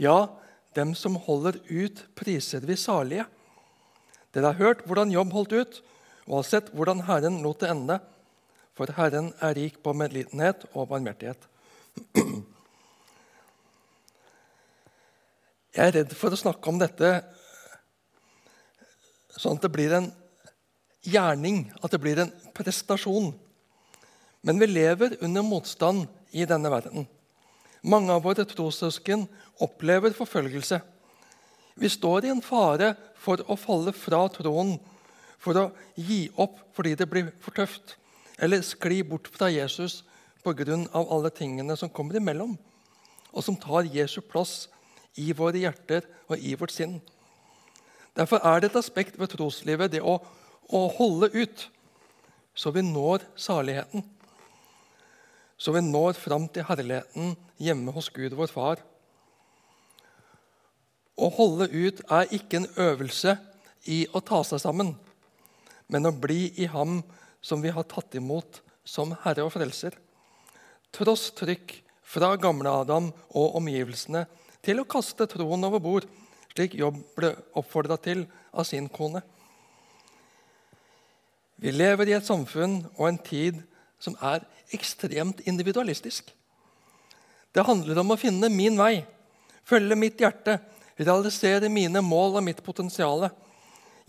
Ja, dem som holder ut, priser vi salige. Dere har hørt hvordan Jobb holdt ut, og har sett hvordan Herren lot det ende. For Herren er rik på medlidenhet og barmhjertighet. Jeg er redd for å snakke om dette sånn at det blir en gjerning, at det blir en prestasjon. Men vi lever under motstand i denne verden. Mange av våre trossøsken opplever forfølgelse. Vi står i en fare for å falle fra troen, for å gi opp fordi det blir for tøft, eller skli bort fra Jesus pga. alle tingene som kommer imellom, og som tar Jesu plass i våre hjerter og i vårt sinn. Derfor er det et aspekt ved troslivet, det å, å holde ut, så vi når saligheten så vi når fram til herligheten hjemme hos Gud vår Far. Å holde ut er ikke en øvelse i å ta seg sammen, men å bli i Ham som vi har tatt imot som Herre og Frelser. Tross trykk fra gamle Adam og omgivelsene til å kaste troen over bord, slik Jobb ble oppfordra til av sin kone. Vi lever i et samfunn og en tid som er ekstremt individualistisk. Det handler om å finne min vei, følge mitt hjerte, realisere mine mål og mitt potensial.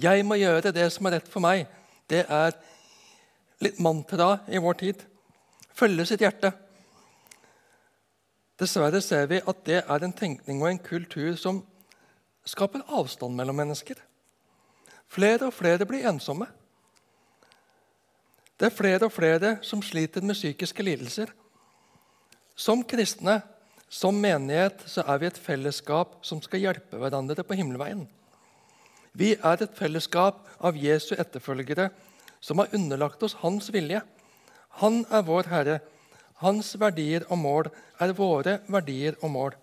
Jeg må gjøre det som er rett for meg. Det er litt mantra i vår tid. Følge sitt hjerte. Dessverre ser vi at det er en tenkning og en kultur som skaper avstand mellom mennesker. Flere og flere blir ensomme. Det er flere og flere som sliter med psykiske lidelser. Som kristne, som menighet, så er vi et fellesskap som skal hjelpe hverandre på himmelveien. Vi er et fellesskap av Jesu etterfølgere som har underlagt oss hans vilje. Han er vår Herre. Hans verdier og mål er våre verdier og mål.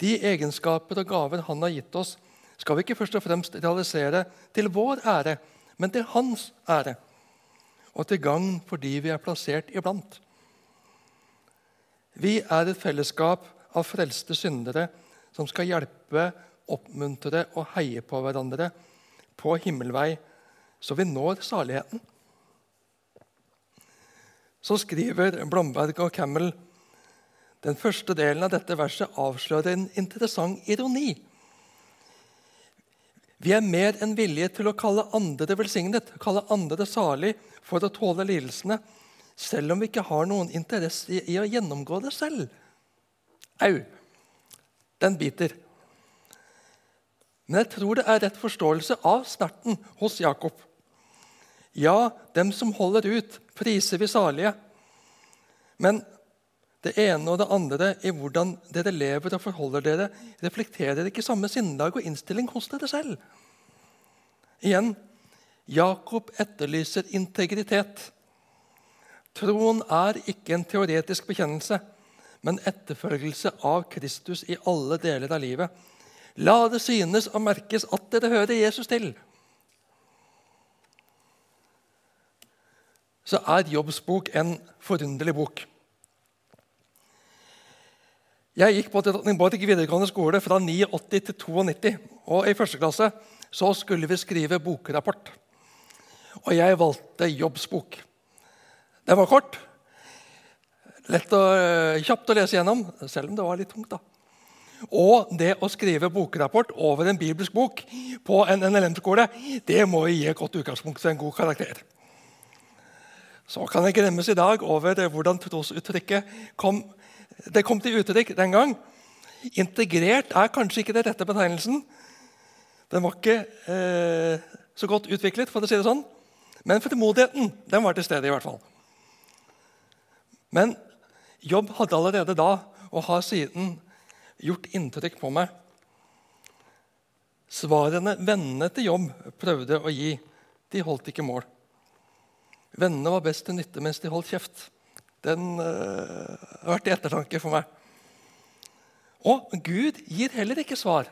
De egenskaper og gaver han har gitt oss, skal vi ikke først og fremst realisere til vår ære, men til hans ære og til gagn for de vi er plassert iblant. Vi er et fellesskap av frelste syndere som skal hjelpe, oppmuntre og heie på hverandre på himmelvei, så vi når saligheten. Så skriver Blomberg og Campbell den første delen av dette verset avslører en interessant ironi. Vi er mer enn villige til å kalle andre velsignet, kalle andre salig for å tåle lidelsene, selv om vi ikke har noen interesse i, å gjennomgå det selv. Au! Den biter. Men jeg tror det er rett forståelse av snerten hos Jakob. Ja, dem som holder ut, priser vi salige. Men det ene og det andre i hvordan dere lever og forholder dere, reflekterer ikke samme sinnlag og innstilling hos dere selv. Igjen Jakob etterlyser integritet. Troen er ikke en teoretisk bekjennelse, men etterfølgelse av Kristus i alle deler av livet. La det synes og merkes at dere hører Jesus til. Så er Jobbs bok en forunderlig bok. Jeg gikk på Dronningborg videregående skole fra 89 til 92. og I første klasse så skulle vi skrive bokrapport. Og jeg valgte Jobbs bok. Den var kort, lett og eh, kjapt å lese gjennom, selv om det var litt tungt. da. Og det å skrive bokrapport over en bibelsk bok på en NLM-skole det må gi et godt utgangspunkt for en god karakter. Så kan jeg gremmes i dag over hvordan trosuttrykket kom det kom til uttrykk den gang. Integrert er kanskje ikke det rette betegnelsen. Den var ikke eh, så godt utviklet, for å si det sånn. Men frimodigheten den var til stede. i hvert fall. Men Jobb hadde allerede da, og har siden, gjort inntrykk på meg. Svarene vennene til Jobb prøvde å gi, de holdt ikke mål. Vennene var best til nytte mens de holdt kjeft. Den uh, har vært i ettertanke for meg. Og Gud gir heller ikke svar.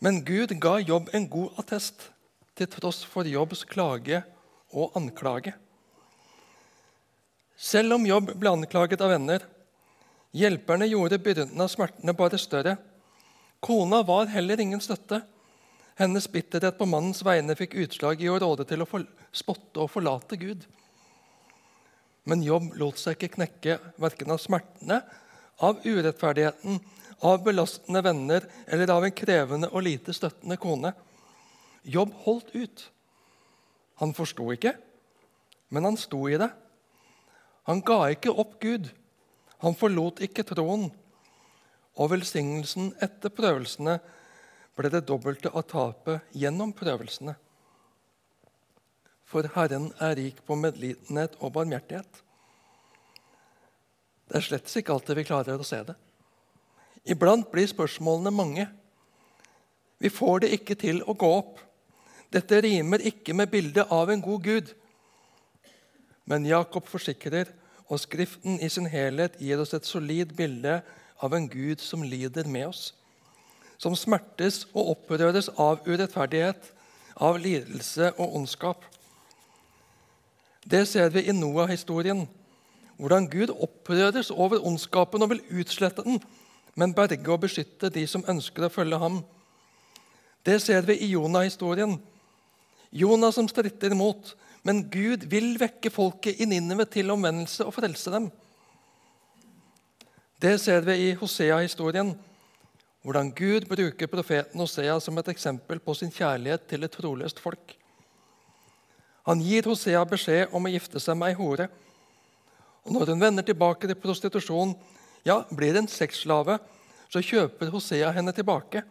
Men Gud ga Jobb en god attest til tross for Jobbs klage og anklage. Selv om Jobb ble anklaget av venner, hjelperne gjorde byrden av smertene bare større. Kona var heller ingen støtte. Hennes bitterhet på mannens vegne fikk utslag i å råde til å spotte og forlate Gud. Men Jobb lot seg ikke knekke verken av smertene, av urettferdigheten, av belastende venner eller av en krevende og lite støttende kone. Jobb holdt ut. Han forsto ikke, men han sto i det. Han ga ikke opp Gud. Han forlot ikke troen. Og velsignelsen etter prøvelsene ble det dobbelte av tapet gjennom prøvelsene. For Herren er rik på medlidenhet og barmhjertighet. Det er slett ikke alltid vi klarer å se det. Iblant blir spørsmålene mange. Vi får det ikke til å gå opp. Dette rimer ikke med bildet av en god Gud. Men Jakob forsikrer, og Skriften i sin helhet gir oss et solid bilde av en Gud som lider med oss. Som smertes og opprøres av urettferdighet, av lidelse og ondskap. Det ser vi i Noah-historien, hvordan Gud opprøres over ondskapen og vil utslette den, men berge og beskytte de som ønsker å følge ham. Det ser vi i Jonah-historien. Jonah som stritter imot, men Gud vil vekke folket i Ninive til omvendelse og frelse dem. Det ser vi i Hosea-historien, hvordan Gud bruker profeten Hosea som et eksempel på sin kjærlighet til et troløst folk. Han gir Hosea beskjed om å gifte seg med ei hore. Og Når hun vender tilbake til prostitusjon, ja, blir en sexslave, så kjøper Hosea henne tilbake.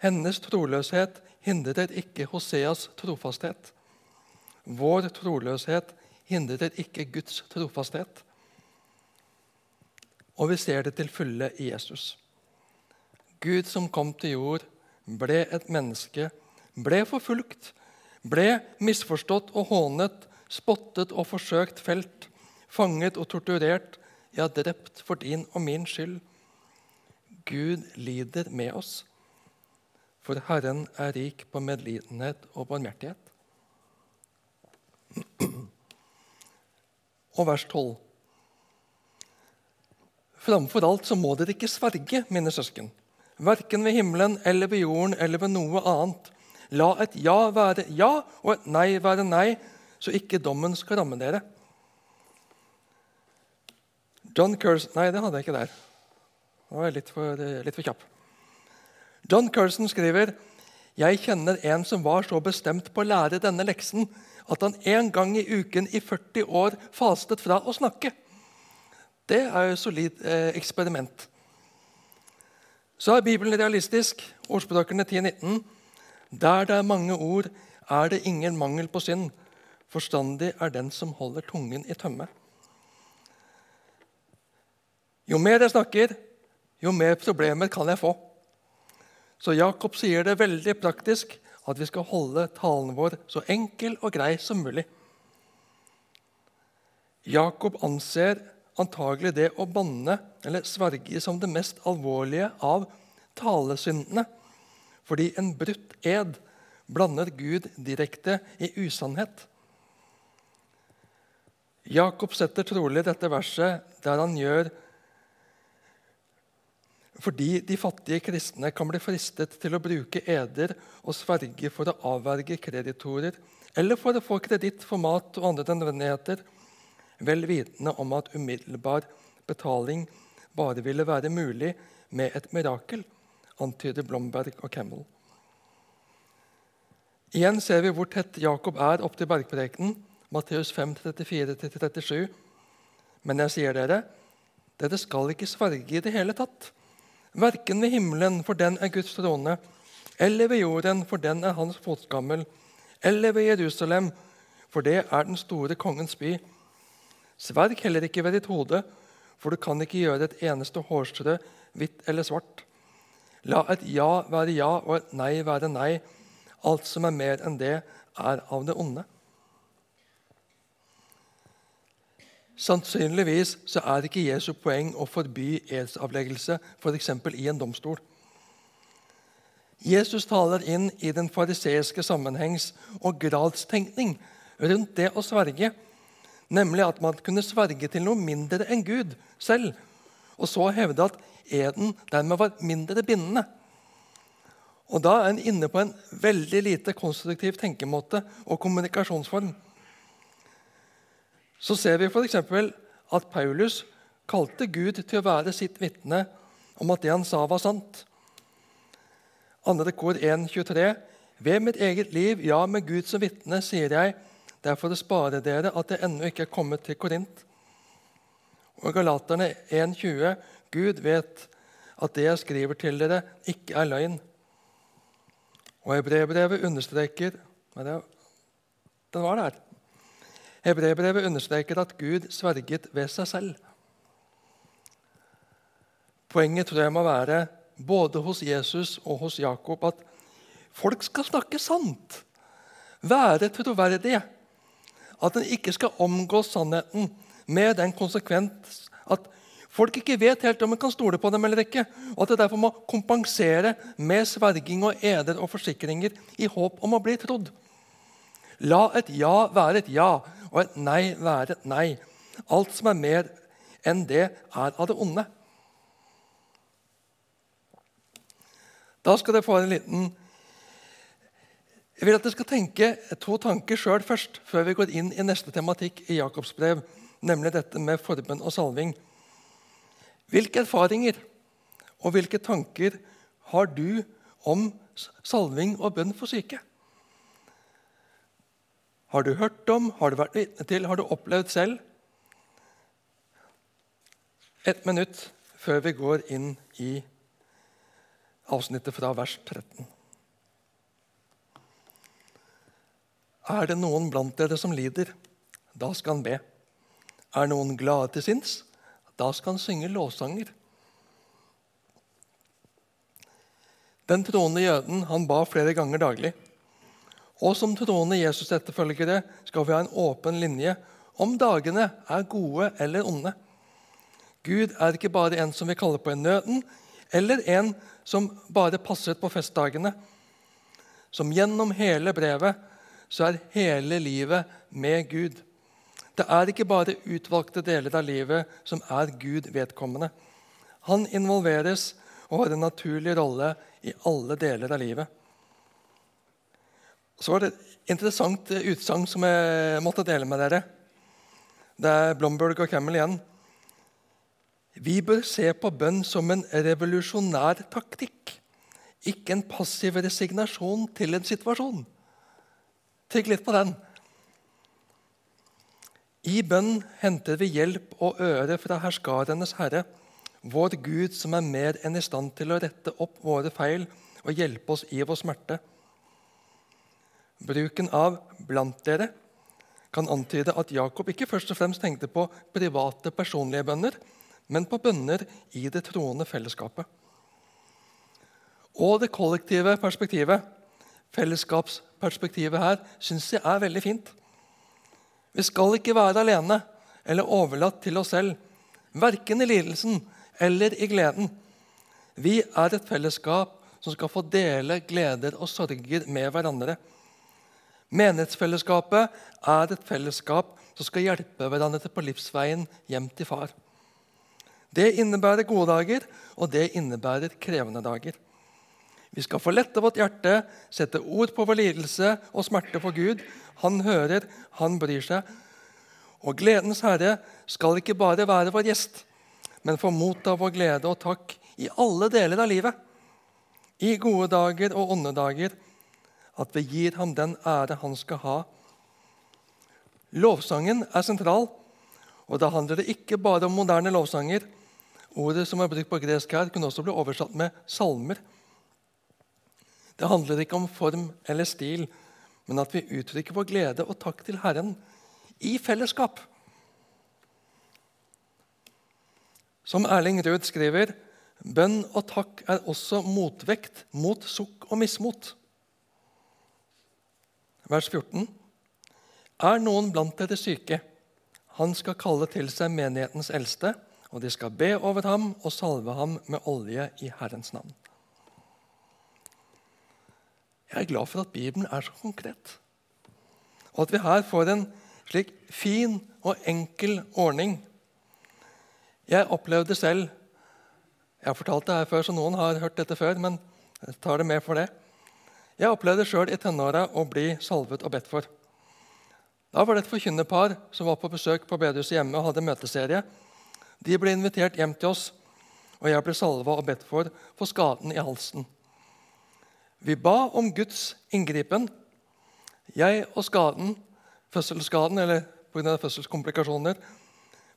Hennes troløshet hindrer ikke Hoseas trofasthet. Vår troløshet hindrer ikke Guds trofasthet. Og vi ser det til fulle i Jesus. Gud som kom til jord, ble et menneske, ble forfulgt, ble misforstått og hånet, spottet og forsøkt felt, fanget og torturert, ja, drept for din og min skyld. Gud lider med oss, for Herren er rik på medlidenhet og barmhjertighet. Og vers 12. Framfor alt så må dere ikke sverge, mine søsken, verken ved himmelen eller ved jorden eller ved noe annet. La et ja være ja og et nei være nei, så ikke dommen skal ramme dere. John Curson Nei, det hadde jeg ikke der. Nå var jeg litt for, litt for kjapp. John Curson skriver jeg kjenner en som var så bestemt på å lære denne leksen at han en gang i uken i 40 år fastet fra å snakke. Det er jo et solid eh, eksperiment. Så er Bibelen realistisk. Ordspråkene 10-19. Der det er mange ord, er det ingen mangel på synd. Forstandig er den som holder tungen i tømme. Jo mer jeg snakker, jo mer problemer kan jeg få. Så Jakob sier det veldig praktisk at vi skal holde talen vår så enkel og grei som mulig. Jakob anser antagelig det å banne eller sverge som det mest alvorlige av talesyndene, fordi en brutt ed blander Gud direkte i usannhet. Jakob setter trolig dette verset der han gjør fordi de fattige kristne kan bli fristet til å bruke eder og sverge for å avverge kreditorer eller for å få kreditt for mat og andre nødvendigheter, vel vitende om at umiddelbar betaling bare ville være mulig med et mirakel, antyder Blomberg og Campbell. Igjen ser vi hvor tett Jakob er opp til bergprekenen, Matteus 5, 34-37. Men jeg sier dere, dere skal ikke sverge i det hele tatt. Verken ved himmelen, for den er Guds trone, eller ved jorden, for den er hans fotskammel, eller ved Jerusalem, for det er den store kongens by. Sverg heller ikke ved ditt hode, for du kan ikke gjøre et eneste hårstrø hvitt eller svart. La et ja være ja og et nei være nei. Alt som er mer enn det, er av det onde. Sannsynligvis så er ikke Jesu poeng å forby edsavleggelse f.eks. i en domstol. Jesus taler inn i den fariseiske sammenhengs- og gradstenkning rundt det å sverge, nemlig at man kunne sverge til noe mindre enn Gud selv, og så hevde at eden dermed var mindre bindende. Og Da er en inne på en veldig lite konstruktiv tenkemåte og kommunikasjonsform. Så ser vi f.eks. at Paulus kalte Gud til å være sitt vitne om at det han sa, var sant. Andre kor 1, 23. Ved mitt eget liv, ja, med Gud som vitne, sier jeg, det er for å spare dere at jeg ennå ikke er kommet til Korint. Og Galaterne 1,20.: Gud vet at det jeg skriver til dere, ikke er løgn. Og Hebrebrevet understreker Den var der. Hebrebrevet understreker at Gud sverget ved seg selv. Poenget tror jeg må være både hos Jesus og hos Jakob at folk skal snakke sant, være troverdige. At en ikke skal omgå sannheten med den konsekvens at folk ikke vet helt om en kan stole på dem eller ikke, og at det derfor må kompensere med sverging og eder og forsikringer i håp om å bli trodd. La et ja være et ja, og et nei være et nei. Alt som er mer enn det, er av det onde. Da skal dere få en liten Jeg vil at dere skal tenke to tanker sjøl først, før vi går inn i neste tematikk i Jakobs brev, nemlig dette med forbønn og salving. Hvilke erfaringer og hvilke tanker har du om salving og bønn for syke? Har du hørt om, har du vært vitne til, har du opplevd selv? Et minutt før vi går inn i avsnittet fra vers 13. Er det noen blant dere som lider? Da skal han be. Er noen glade til sinns? Da skal han synge lovsanger. Den troende jøden han ba flere ganger daglig. Og som troende Jesus-etterfølgere skal vi ha en åpen linje om dagene er gode eller onde. Gud er ikke bare en som vi kaller på i nøden, eller en som bare passet på festdagene. Som gjennom hele brevet så er hele livet med Gud. Det er ikke bare utvalgte deler av livet som er Gud vedkommende. Han involveres og har en naturlig rolle i alle deler av livet. Så var det et interessant utsagn som jeg måtte dele med dere. Det er Blomberg og Campbell igjen. Vi bør se på bønn som en revolusjonær taktikk, ikke en passiv resignasjon til en situasjon. Tenk litt på den. I bønn henter vi hjelp og øre fra herskarenes herre, vår Gud som er mer enn i stand til å rette opp våre feil og hjelpe oss i vår smerte. Bruken av 'blant dere' kan antyde at Jakob ikke først og fremst tenkte på private, personlige bønner, men på bønner i det troende fellesskapet. Og det kollektive perspektivet, fellesskapsperspektivet her, syns jeg er veldig fint. Vi skal ikke være alene eller overlatt til oss selv, verken i lidelsen eller i gleden. Vi er et fellesskap som skal få dele gleder og sorger med hverandre. Menighetsfellesskapet er et fellesskap som skal hjelpe hverandre på livsveien hjem til far. Det innebærer gode dager, og det innebærer krevende dager. Vi skal få lette vårt hjerte, sette ord på vår lidelse og smerte for Gud. Han hører, han bryr seg. Og gledens herre skal ikke bare være vår gjest, men få motta vår glede og takk i alle deler av livet. I gode dager og onde dager. At vi gir ham den ære han skal ha. Lovsangen er sentral. Og da handler det ikke bare om moderne lovsanger. Ordet som er brukt på gresk her, kunne også bli oversatt med salmer. Det handler ikke om form eller stil, men at vi uttrykker vår glede og takk til Herren i fellesskap. Som Erling Ruud skriver, bønn og takk er også motvekt mot sukk og mismot. Vers 14. Er noen blant dere syke? Han skal kalle til seg menighetens eldste, og de skal be over ham og salve ham med olje i Herrens navn. Jeg er glad for at Bibelen er så konkret, og at vi her får en slik fin og enkel ordning. Jeg opplevde selv Jeg har fortalt det her før, så noen har hørt dette før, men jeg tar det med for det. Jeg opplevde sjøl i tenåra å bli salvet og bedt for. Da var det et forkynnerpar som var på besøk på bedehuset hjemme og hadde møteserie. De ble invitert hjem til oss, og jeg ble salva og bedt for for skaden i halsen. Vi ba om Guds inngripen. Jeg og skaden, fødselsskaden eller pga. fødselskomplikasjoner,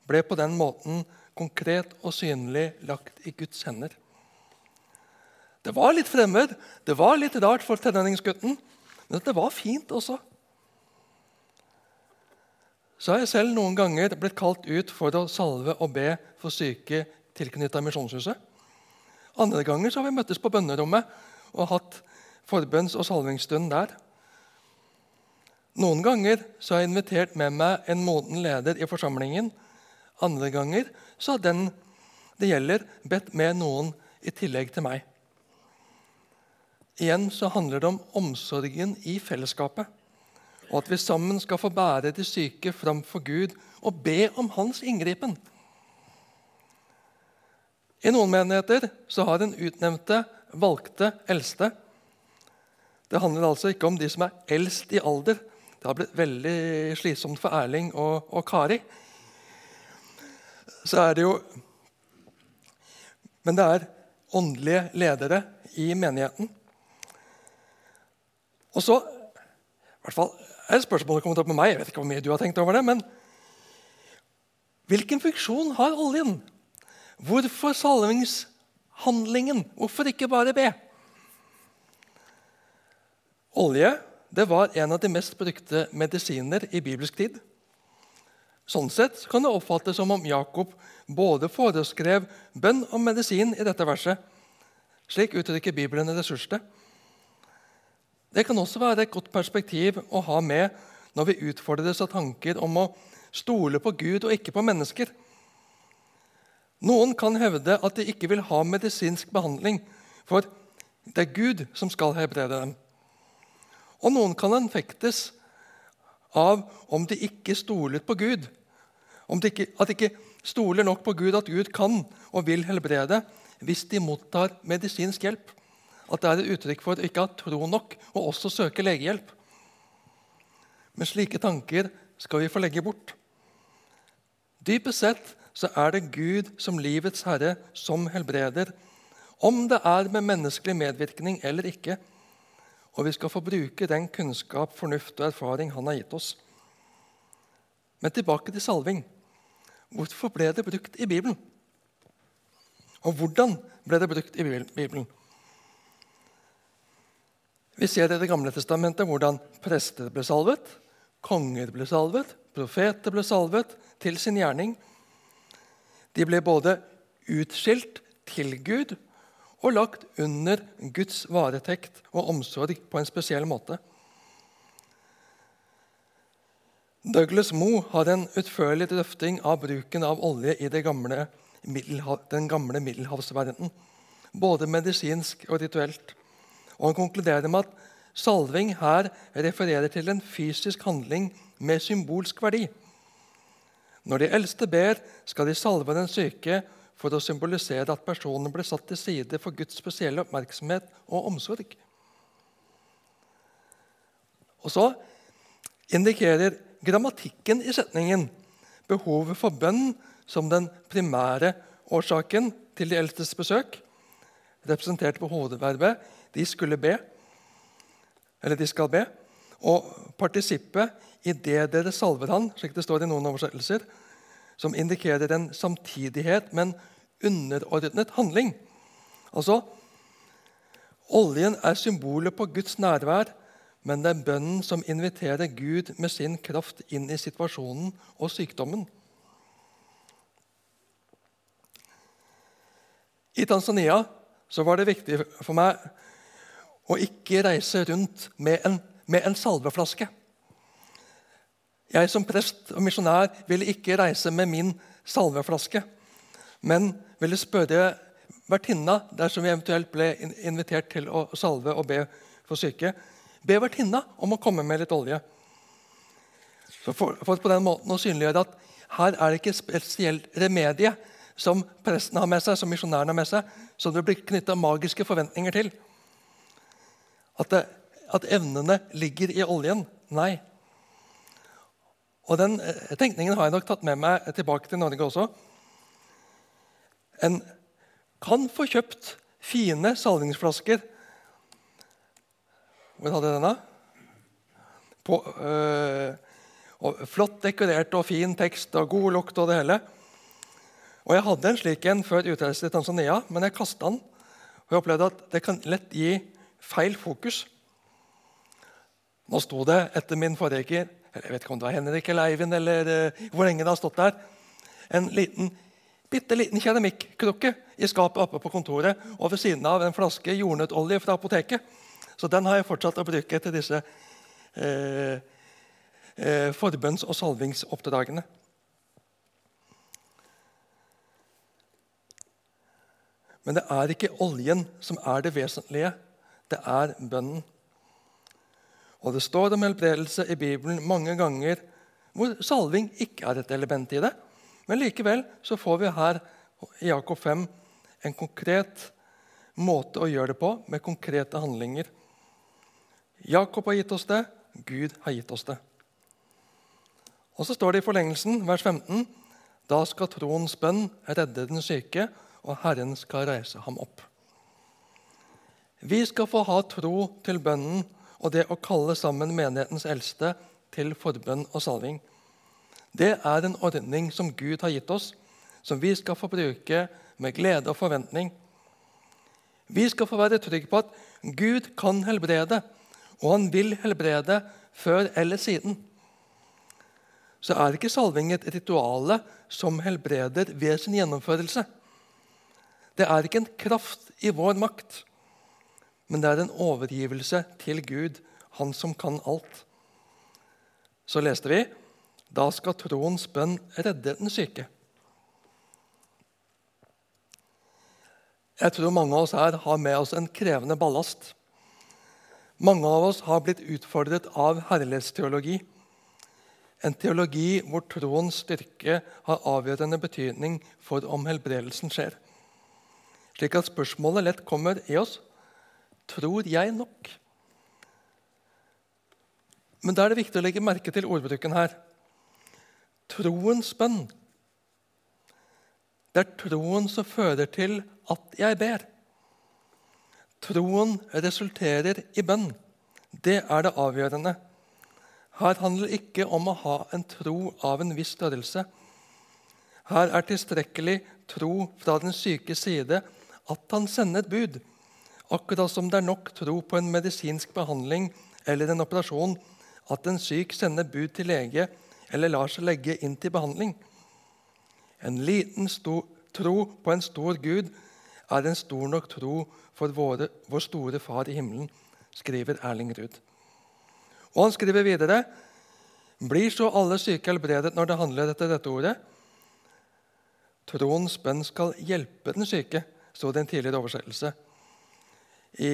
ble på den måten konkret og synlig lagt i Guds hender. Det var litt fremmed, det var litt rart for tenåringsgutten, men det var fint også så har jeg selv noen ganger blitt kalt ut for å salve og be for syke tilknytta Misjonshuset. Andre ganger så har vi møttes på bønnerommet og hatt forbønns- og salvingsstund der. Noen ganger så har jeg invitert med meg en moden leder i forsamlingen. Andre ganger så har den det gjelder, bedt med noen i tillegg til meg. Igjen så handler det om omsorgen i fellesskapet og at vi sammen skal få bære de syke framfor Gud og be om hans inngripen. I noen menigheter så har den utnevnte valgte eldste. Det handler altså ikke om de som er eldst i alder. Det har blitt veldig slitsomt for Erling og, og Kari. Så er det jo Men det er åndelige ledere i menigheten. Og så i hvert fall er spørsmålet kommet opp med meg. Jeg vet ikke hvor mye du har tenkt over det, men Hvilken funksjon har oljen? Hvorfor salvingshandlingen? Hvorfor ikke bare be? Olje det var en av de mest brukte medisiner i bibelsk tid. Sånn sett kan det oppfattes som om Jakob både foreskrev bønn og medisin i dette verset. Slik uttrykker Bibelen ressursene. Det kan også være et godt perspektiv å ha med når vi utfordres av tanker om å stole på Gud og ikke på mennesker. Noen kan hevde at de ikke vil ha medisinsk behandling, for det er Gud som skal helbrede dem. Og noen kan anfektes av om de ikke stoler på Gud. Om de ikke, at de ikke stoler nok på Gud, at Gud kan og vil helbrede hvis de mottar medisinsk hjelp at det er et uttrykk for å ikke ha tro nok og også søke legehjelp. Men slike tanker skal vi få legge bort. Dypest sett så er det Gud som livets herre som helbreder, om det er med menneskelig medvirkning eller ikke. Og vi skal få bruke den kunnskap, fornuft og erfaring han har gitt oss. Men tilbake til salving. Hvorfor ble det brukt i Bibelen? Og hvordan ble det brukt i Bibelen? Vi ser i Det gamle testamentet hvordan prester ble salvet, konger ble salvet, profeter ble salvet til sin gjerning. De ble både utskilt til Gud og lagt under Guds varetekt og omsorg på en spesiell måte. Douglas Moe har en utførlig drøfting av bruken av olje i gamle den gamle middelhavsverdenen, både medisinsk og rituelt. Og Han konkluderer med at salving her refererer til en fysisk handling med symbolsk verdi. Når de eldste ber, skal de salve den syke for å symbolisere at personen ble satt til side for Guds spesielle oppmerksomhet og omsorg. Og så indikerer grammatikken i setningen behovet for bønn som den primære årsaken til de eldstes besøk, representert på hovedverbet de skulle be. Eller de skal be. Og partisippet i det dere salver han, slik det står i noen oversettelser, som indikerer en samtidighet, men underordnet handling. Altså, Oljen er symbolet på Guds nærvær, men det er bønnen som inviterer Gud med sin kraft inn i situasjonen og sykdommen. I Tanzania var det viktig for meg å ikke reise rundt med en, med en salveflaske. Jeg som prest og misjonær ville ikke reise med min salveflaske, men ville spørre vertinna dersom vi eventuelt ble invitert til å salve og be for syke. Be vertinna om å komme med litt olje. For, for, på den måten å synliggjøre at her er det ikke spesielt remedie som presten har med seg, som misjonæren har med seg, som det blir knytta magiske forventninger til. At, det, at evnene ligger i oljen. Nei. Og Den eh, tenkningen har jeg nok tatt med meg tilbake til Norge også. En kan få kjøpt fine salvingsflasker Hvor hadde jeg denne? På, øh, flott dekorert og fin tekst og god lukt og det hele. Og Jeg hadde en slik en før utreise til Tanzania, men jeg kasta den. Og jeg opplevde at det kan lett gi feil fokus. Nå sto det etter min forrige jeg vet ikke om det var Henrik eller Eivind, eller uh, hvor lenge det har stått der, en liten, bitte liten keramikkrukke i skapet oppe på kontoret og ved siden av en flaske jordnøttolje fra apoteket. Så den har jeg fortsatt å bruke til disse eh, eh, forbønns- og salvingsoppdragene. Men det er ikke oljen som er det vesentlige. Det er bønnen. Og Det står om helbredelse i Bibelen mange ganger hvor salving ikke er et element i det. Men likevel så får vi her i Jakob 5 en konkret måte å gjøre det på, med konkrete handlinger. Jakob har gitt oss det, Gud har gitt oss det. Og Så står det i forlengelsen, vers 15.: Da skal troens bønn redde den syke, og Herren skal reise ham opp. Vi skal få ha tro til bønnen og det å kalle sammen menighetens eldste til forbønn og salving. Det er en ordning som Gud har gitt oss, som vi skal få bruke med glede og forventning. Vi skal få være trygge på at Gud kan helbrede, og han vil helbrede før eller siden. Så er ikke salving et rituale som helbreder ved sin gjennomførelse. Det er ikke en kraft i vår makt, men det er en overgivelse til Gud, Han som kan alt. Så leste vi da skal troens bønn redde den syke. Jeg tror mange av oss her har med oss en krevende ballast. Mange av oss har blitt utfordret av herlighetsteologi. En teologi hvor troens styrke har avgjørende betydning for om helbredelsen skjer slik at spørsmålet lett kommer i oss tror jeg nok. Men da er det viktig å legge merke til ordbruken her. Troens bønn. Det er troen som fører til at jeg ber. Troen resulterer i bønn. Det er det avgjørende. Her handler det ikke om å ha en tro av en viss størrelse. Her er tilstrekkelig tro fra den syke side at han sender et bud. Akkurat som det er nok tro på en medisinsk behandling eller en operasjon at en syk sender bud til lege eller lar seg legge inn til behandling. En liten tro på en stor Gud er en stor nok tro for våre, vår store Far i himmelen, skriver Erling Ruud. Og han skriver videre blir så alle syke helbredet når det handler etter dette ordet? Troens bønn skal hjelpe den syke sto det en tidligere oversettelse. I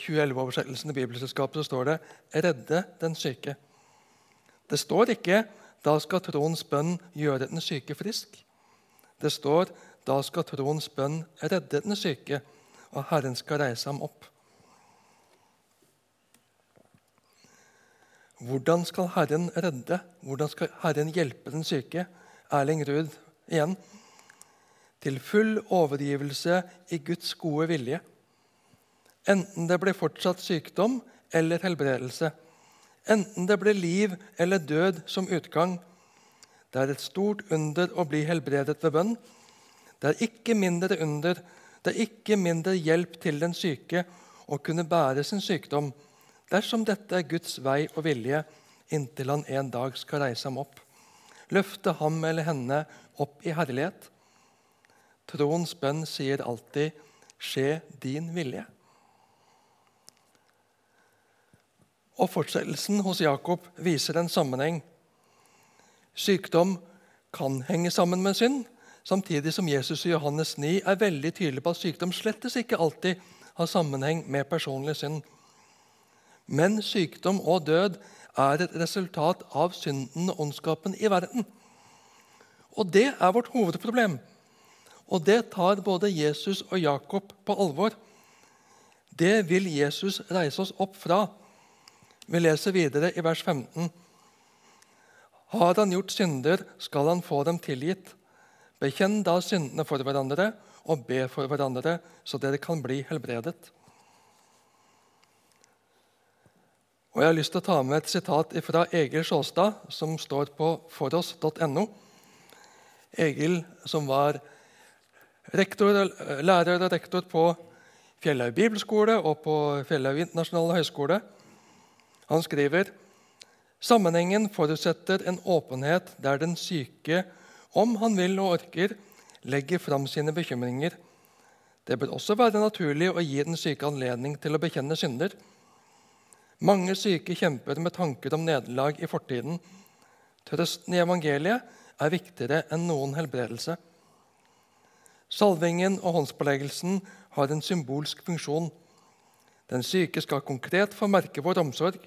2011-oversettelsen i Bibelselskapet så står det 'redde den syke'. Det står ikke 'da skal troens bønn gjøre den syke frisk'. Det står 'da skal troens bønn redde den syke', og Herren skal reise ham opp. Hvordan skal Herren redde? Hvordan skal Herren hjelpe den syke? Erling Ruud igjen til full overgivelse i Guds gode vilje. Enten det blir fortsatt sykdom eller helbredelse, enten det blir liv eller død som utgang. Det er et stort under å bli helbredet ved bønn. Det er ikke mindre under, det er ikke mindre hjelp til den syke å kunne bære sin sykdom dersom dette er Guds vei og vilje inntil han en dag skal reise ham opp. Løfte ham eller henne opp i herlighet. Troens bønn sier alltid 'skje din vilje'. Og Fortsettelsen hos Jakob viser en sammenheng. Sykdom kan henge sammen med synd, samtidig som Jesus i Johannes 9 er veldig tydelig på at sykdom slettes ikke alltid har sammenheng med personlig synd. Men sykdom og død er et resultat av synden og ondskapen i verden. Og det er vårt hovedproblem. Og det tar både Jesus og Jakob på alvor. Det vil Jesus reise oss opp fra. Vi leser videre i vers 15. Har han gjort synder, skal han få dem tilgitt. Bekjenn da syndene for hverandre og be for hverandre, så dere kan bli helbredet. Og Jeg har lyst til å ta med et sitat fra Egil Sjåstad, som står på foross.no. Egil, som var rektor, lærer og rektor på Fjellhaug bibelskole og på Fjellhaug internasjonale høgskole, han skriver Sammenhengen forutsetter en åpenhet der den syke, om han vil og orker, legger fram sine bekymringer. Det bør også være naturlig å gi den syke anledning til å bekjenne synder. Mange syke kjemper med tanker om nederlag i fortiden. Trøsten i evangeliet er viktigere enn noen helbredelse. Salvingen og håndspåleggelsen har en symbolsk funksjon. Den syke skal konkret få merke vår omsorg.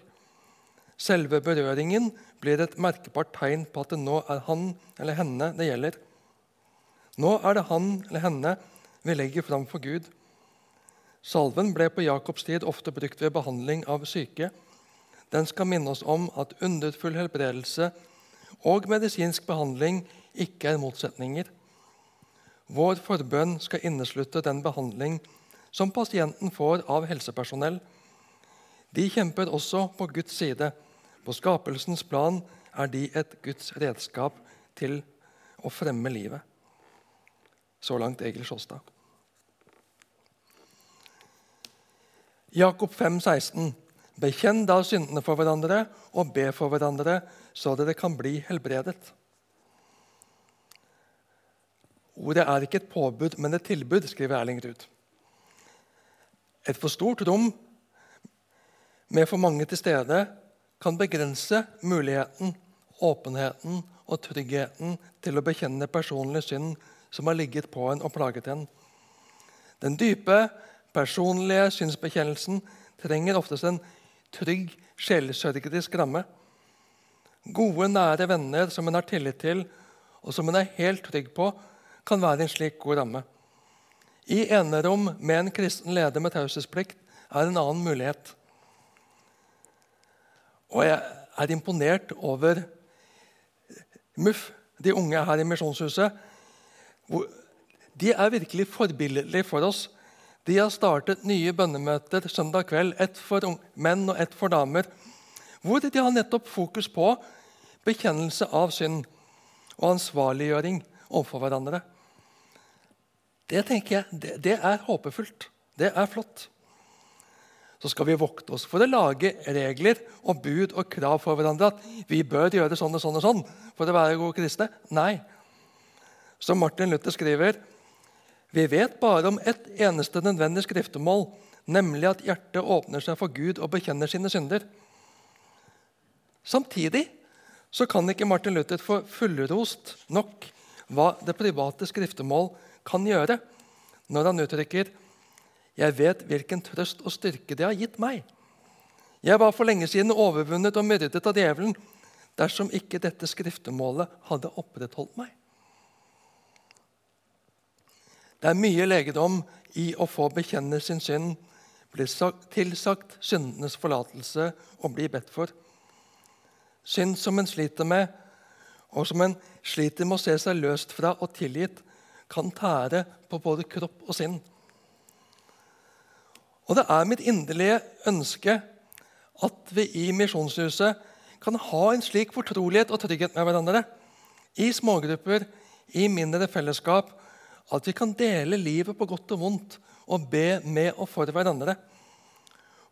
Selve berøringen blir et merkbart tegn på at det nå er han eller henne det gjelder. Nå er det han eller henne vi legger fram for Gud. Salven ble på Jakobs tid ofte brukt ved behandling av syke. Den skal minne oss om at underfull helbredelse og medisinsk behandling ikke er motsetninger. Vår forbønn skal inneslutte den behandling som pasienten får av helsepersonell. De kjemper også på Guds side. På skapelsens plan er de et Guds redskap til å fremme livet. Så langt Egil Sjåstad. Jakob 5, 16. Bekjenn da syndene for hverandre og be for hverandre, så dere kan bli helbredet. Ordet er ikke et påbud, men et tilbud, skriver Erling Ruud. Et for stort rom med for mange til stede kan begrense muligheten, åpenheten og tryggheten til å bekjenne personlig synd som har ligget på en og plaget en. Den dype, personlige synsbekjennelsen trenger oftest en trygg, sjelesørgerisk ramme. Gode, nære venner som en har tillit til, og som en er helt trygg på, kan være en slik god ramme. I enerom med en kristen leder med taushetsplikt er en annen mulighet. Og jeg er imponert over MUF, de unge her i Misjonshuset. De er virkelig forbilledlige for oss. De har startet nye bønnemøter søndag kveld, ett for menn og ett for damer, hvor de har nettopp fokus på bekjennelse av synd og ansvarliggjøring overfor hverandre. Det tenker jeg, det, det er håpefullt. Det er flott så skal vi vokte oss for å lage regler og bud og krav for hverandre. At vi bør gjøre sånn og sånn og sånn for å være gode kristne. Nei. Som Martin Luther skriver Vi vet bare om ett eneste nødvendig skriftemål, nemlig at hjertet åpner seg for Gud og bekjenner sine synder. Samtidig så kan ikke Martin Luther få fullrost nok hva det private skriftemål kan gjøre, når han uttrykker jeg vet hvilken trøst og styrke det har gitt meg. Jeg var for lenge siden overvunnet og myrdet av djevelen dersom ikke dette skriftemålet hadde opprettholdt meg. Det er mye legedom i å få bekjenne sin synd, bli tilsagt syndenes forlatelse og bli bedt for. Synd som en sliter med, og som en sliter med å se seg løst fra og tilgitt, kan tære på både kropp og sinn. Og det er mitt inderlige ønske at vi i Misjonshuset kan ha en slik fortrolighet og trygghet med hverandre i smågrupper, i mindre fellesskap, at vi kan dele livet på godt og vondt og be med og for hverandre.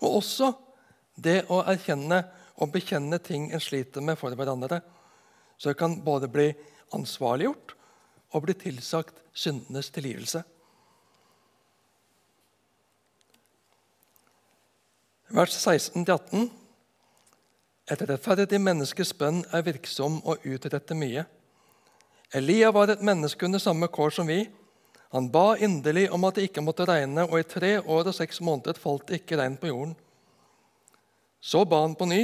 Og også det å erkjenne og bekjenne ting en sliter med for hverandre. Så det kan både bli ansvarliggjort og bli tilsagt syndenes tilgivelse. Vers 16-18. Et rettferdig menneskes bønn er virksom og utretter mye. Elia var et menneske under samme kår som vi. Han ba inderlig om at det ikke måtte regne, og i tre år og seks måneder falt det ikke regn på jorden. Så ba han på ny,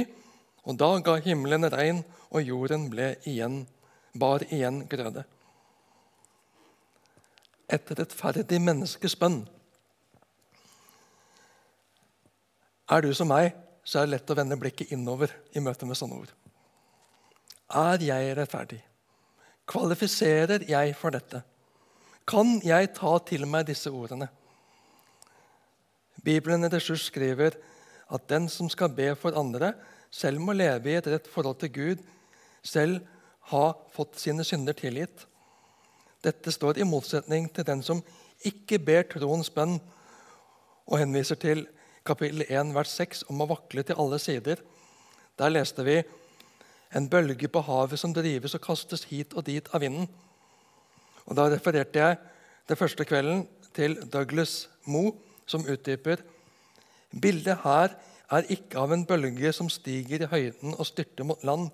og da ga himmelen regn, og jorden ble igjen, bar igjen grøde. Et rettferdig menneskes bønn. Er du som meg, så er det lett å vende blikket innover i møte med sånne ord. Er jeg rettferdig? Kvalifiserer jeg for dette? Kan jeg ta til meg disse ordene? Bibelen i ressurs skriver at den som skal be for andre, selv må leve i et rett forhold til Gud, selv ha fått sine synder tilgitt. Dette står i motsetning til den som ikke ber troens bønn, og henviser til kapittel 1, vers 6, om å vakle til alle sider. Der leste vi en bølge på havet som drives og kastes hit og dit av vinden. Og Da refererte jeg det første kvelden til Douglas Moe, som utdyper Bildet her er ikke av en bølge som stiger i høyden og styrter mot land,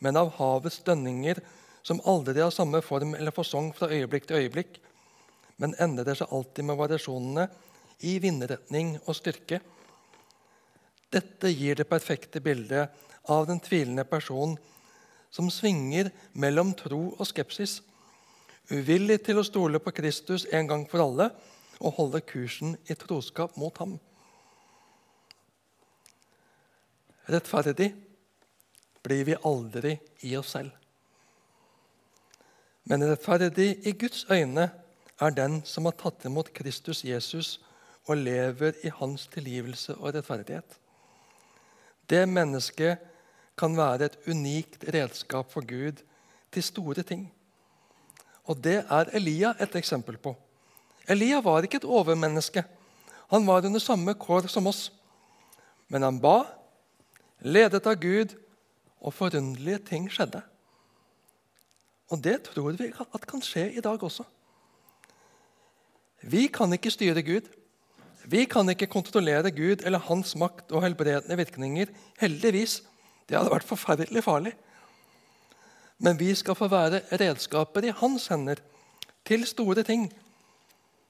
men av havets dønninger som aldri har samme form eller fasong fra øyeblikk til øyeblikk, men endrer seg alltid med variasjonene i vindretning og styrke. Dette gir det perfekte bildet av den tvilende person som svinger mellom tro og skepsis, uvillig til å stole på Kristus en gang for alle og holde kursen i troskap mot ham. Rettferdig blir vi aldri i oss selv. Men rettferdig i Guds øyne er den som har tatt imot Kristus Jesus og lever i hans tilgivelse og rettferdighet. Det mennesket kan være et unikt redskap for Gud til store ting. Og det er Elia et eksempel på. Elia var ikke et overmenneske. Han var under samme kår som oss. Men han ba, ledet av Gud, og forunderlige ting skjedde. Og det tror vi at kan skje i dag også. Vi kan ikke styre Gud. Vi kan ikke kontrollere Gud eller hans makt og helbredende virkninger. Heldigvis. Det hadde vært forferdelig farlig. Men vi skal få være redskaper i hans hender til store ting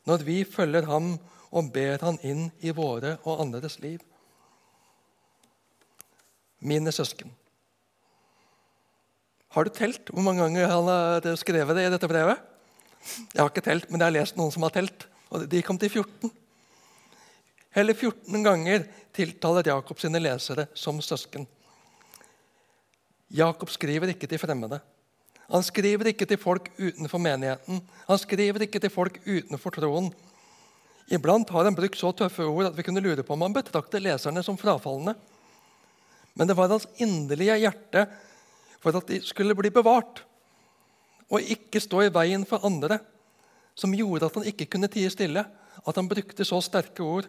når vi følger ham og ber han inn i våre og andres liv. Mine søsken. Har du telt hvor mange ganger han har skrevet det i dette brevet? Jeg har ikke telt, men jeg har lest noen som har telt. og De kom til 14. Hele 14 ganger tiltaler Jakob sine lesere som søsken. Jakob skriver ikke til fremmede. Han skriver ikke til folk utenfor menigheten. Han skriver ikke til folk utenfor troen. Iblant har han brukt så tøffe ord at vi kunne lure på om han betrakter leserne som frafalne. Men det var hans inderlige hjerte for at de skulle bli bevart og ikke stå i veien for andre, som gjorde at han ikke kunne tie stille, at han brukte så sterke ord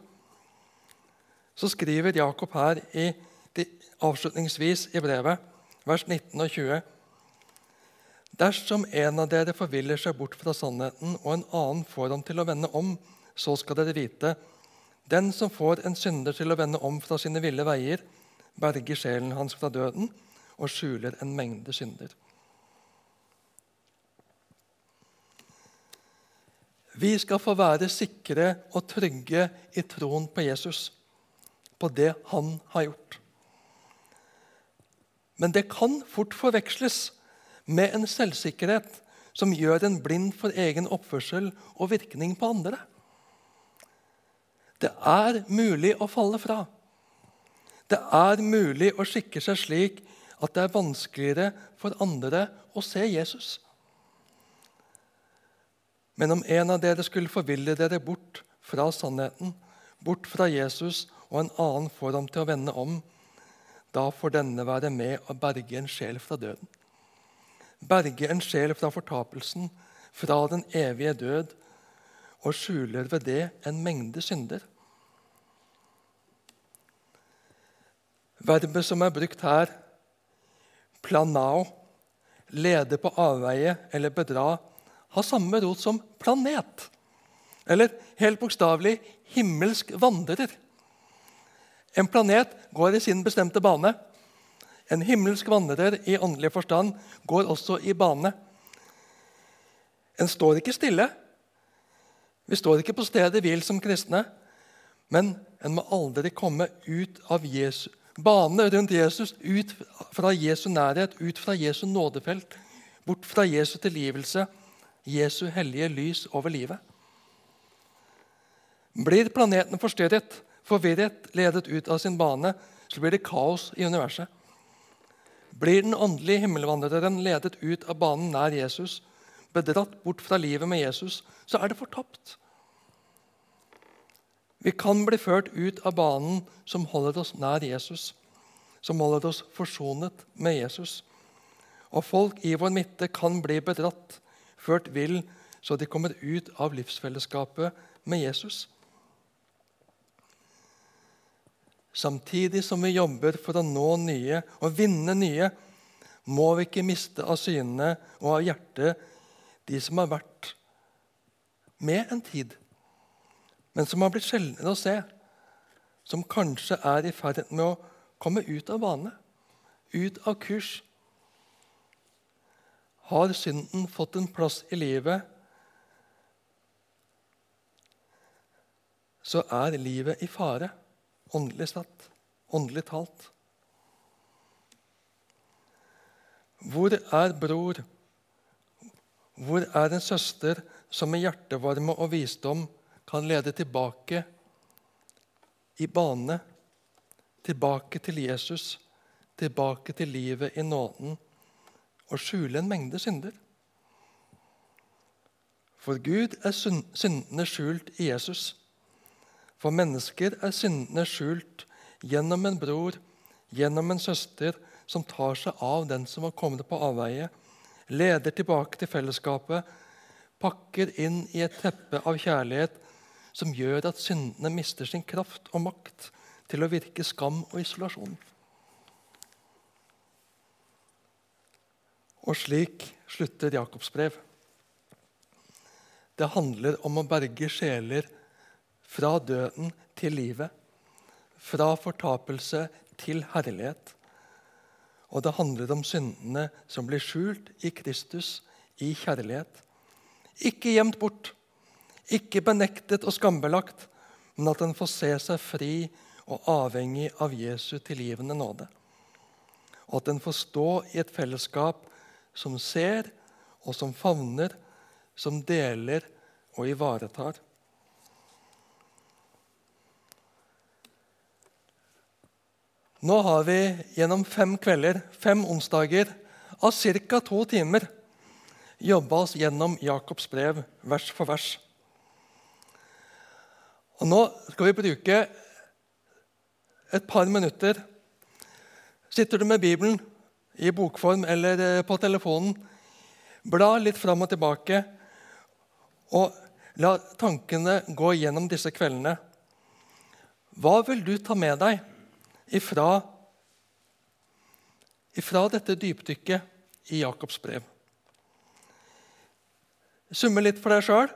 så skriver Jakob her i, avslutningsvis i brevet, vers 19 og 20. Dersom en av dere forviller seg bort fra sannheten, og en annen får ham til å vende om, så skal dere vite den som får en synder til å vende om fra sine ville veier, berger sjelen hans fra døden og skjuler en mengde synder. Vi skal få være sikre og trygge i troen på Jesus på det han har gjort. Men det kan fort forveksles med en selvsikkerhet som gjør en blind for egen oppførsel og virkning på andre. Det er mulig å falle fra. Det er mulig å skikke seg slik at det er vanskeligere for andre å se Jesus. Men om en av dere skulle forville dere bort fra sannheten, bort fra Jesus og en annen får ham til å vende om, da får denne være med og berge en sjel fra døden. berge en sjel fra fortapelsen, fra den evige død, og skjuler ved det en mengde synder. Verbet som er brukt her, planao, lede på avveie eller bedra, har samme rot som planet. Eller helt bokstavelig himmelsk vandrer. En planet går i sin bestemte bane. En himmelsk vandrer i åndelig forstand går også i bane. En står ikke stille. Vi står ikke på stedet hvil som kristne. Men en må aldri komme ut av Jesu, bane rundt Jesus, ut fra Jesu nærhet, ut fra Jesu nådefelt, bort fra Jesu tilgivelse, Jesu hellige lys over livet. Blir planeten forstyrret, forvirret, ledet ut av sin bane, så blir det kaos i universet. Blir den åndelige himmelvandreren ledet ut av banen nær Jesus, bedratt bort fra livet med Jesus, så er det fortapt. Vi kan bli ført ut av banen som holder oss nær Jesus, som holder oss forsonet med Jesus. Og folk i vår midte kan bli bedratt, ført vill, så de kommer ut av livsfellesskapet med Jesus. Samtidig som vi jobber for å nå nye og vinne nye, må vi ikke miste av syne og av hjertet de som har vært med en tid, men som har blitt sjeldnere å se, som kanskje er i ferd med å komme ut av bane, ut av kurs. Har synden fått en plass i livet, så er livet i fare åndelig satt, åndelig talt. Hvor er bror? Hvor er en søster som med hjertevarme og visdom kan lede tilbake i bane, tilbake til Jesus, tilbake til livet i nåden og skjule en mengde synder? For Gud er syndene skjult i Jesus. For mennesker er syndene skjult gjennom en bror, gjennom en søster, som tar seg av den som har kommet på avveie, leder tilbake til fellesskapet, pakker inn i et teppe av kjærlighet som gjør at syndene mister sin kraft og makt til å virke skam og isolasjon. Og slik slutter Jakobs brev. Det handler om å berge sjeler fra døden til livet. Fra fortapelse til herlighet. Og det handler om syndene som blir skjult i Kristus i kjærlighet. Ikke gjemt bort, ikke benektet og skambelagt, men at en får se seg fri og avhengig av Jesu tilgivende nåde. Og at en får stå i et fellesskap som ser og som favner, som deler og ivaretar. Nå har vi gjennom fem kvelder, fem onsdager, av ca. to timer jobba oss gjennom Jakobs brev vers for vers. Og Nå skal vi bruke et par minutter. Sitter du med Bibelen i bokform eller eh, på telefonen, bla litt fram og tilbake, og la tankene gå gjennom disse kveldene. Hva vil du ta med deg? Ifra, ifra dette dypdykket i Jakobs brev. Summe litt for deg sjøl,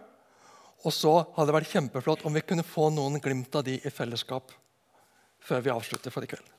og så hadde det vært kjempeflott om vi kunne få noen glimt av de i fellesskap før vi avslutter for i kveld.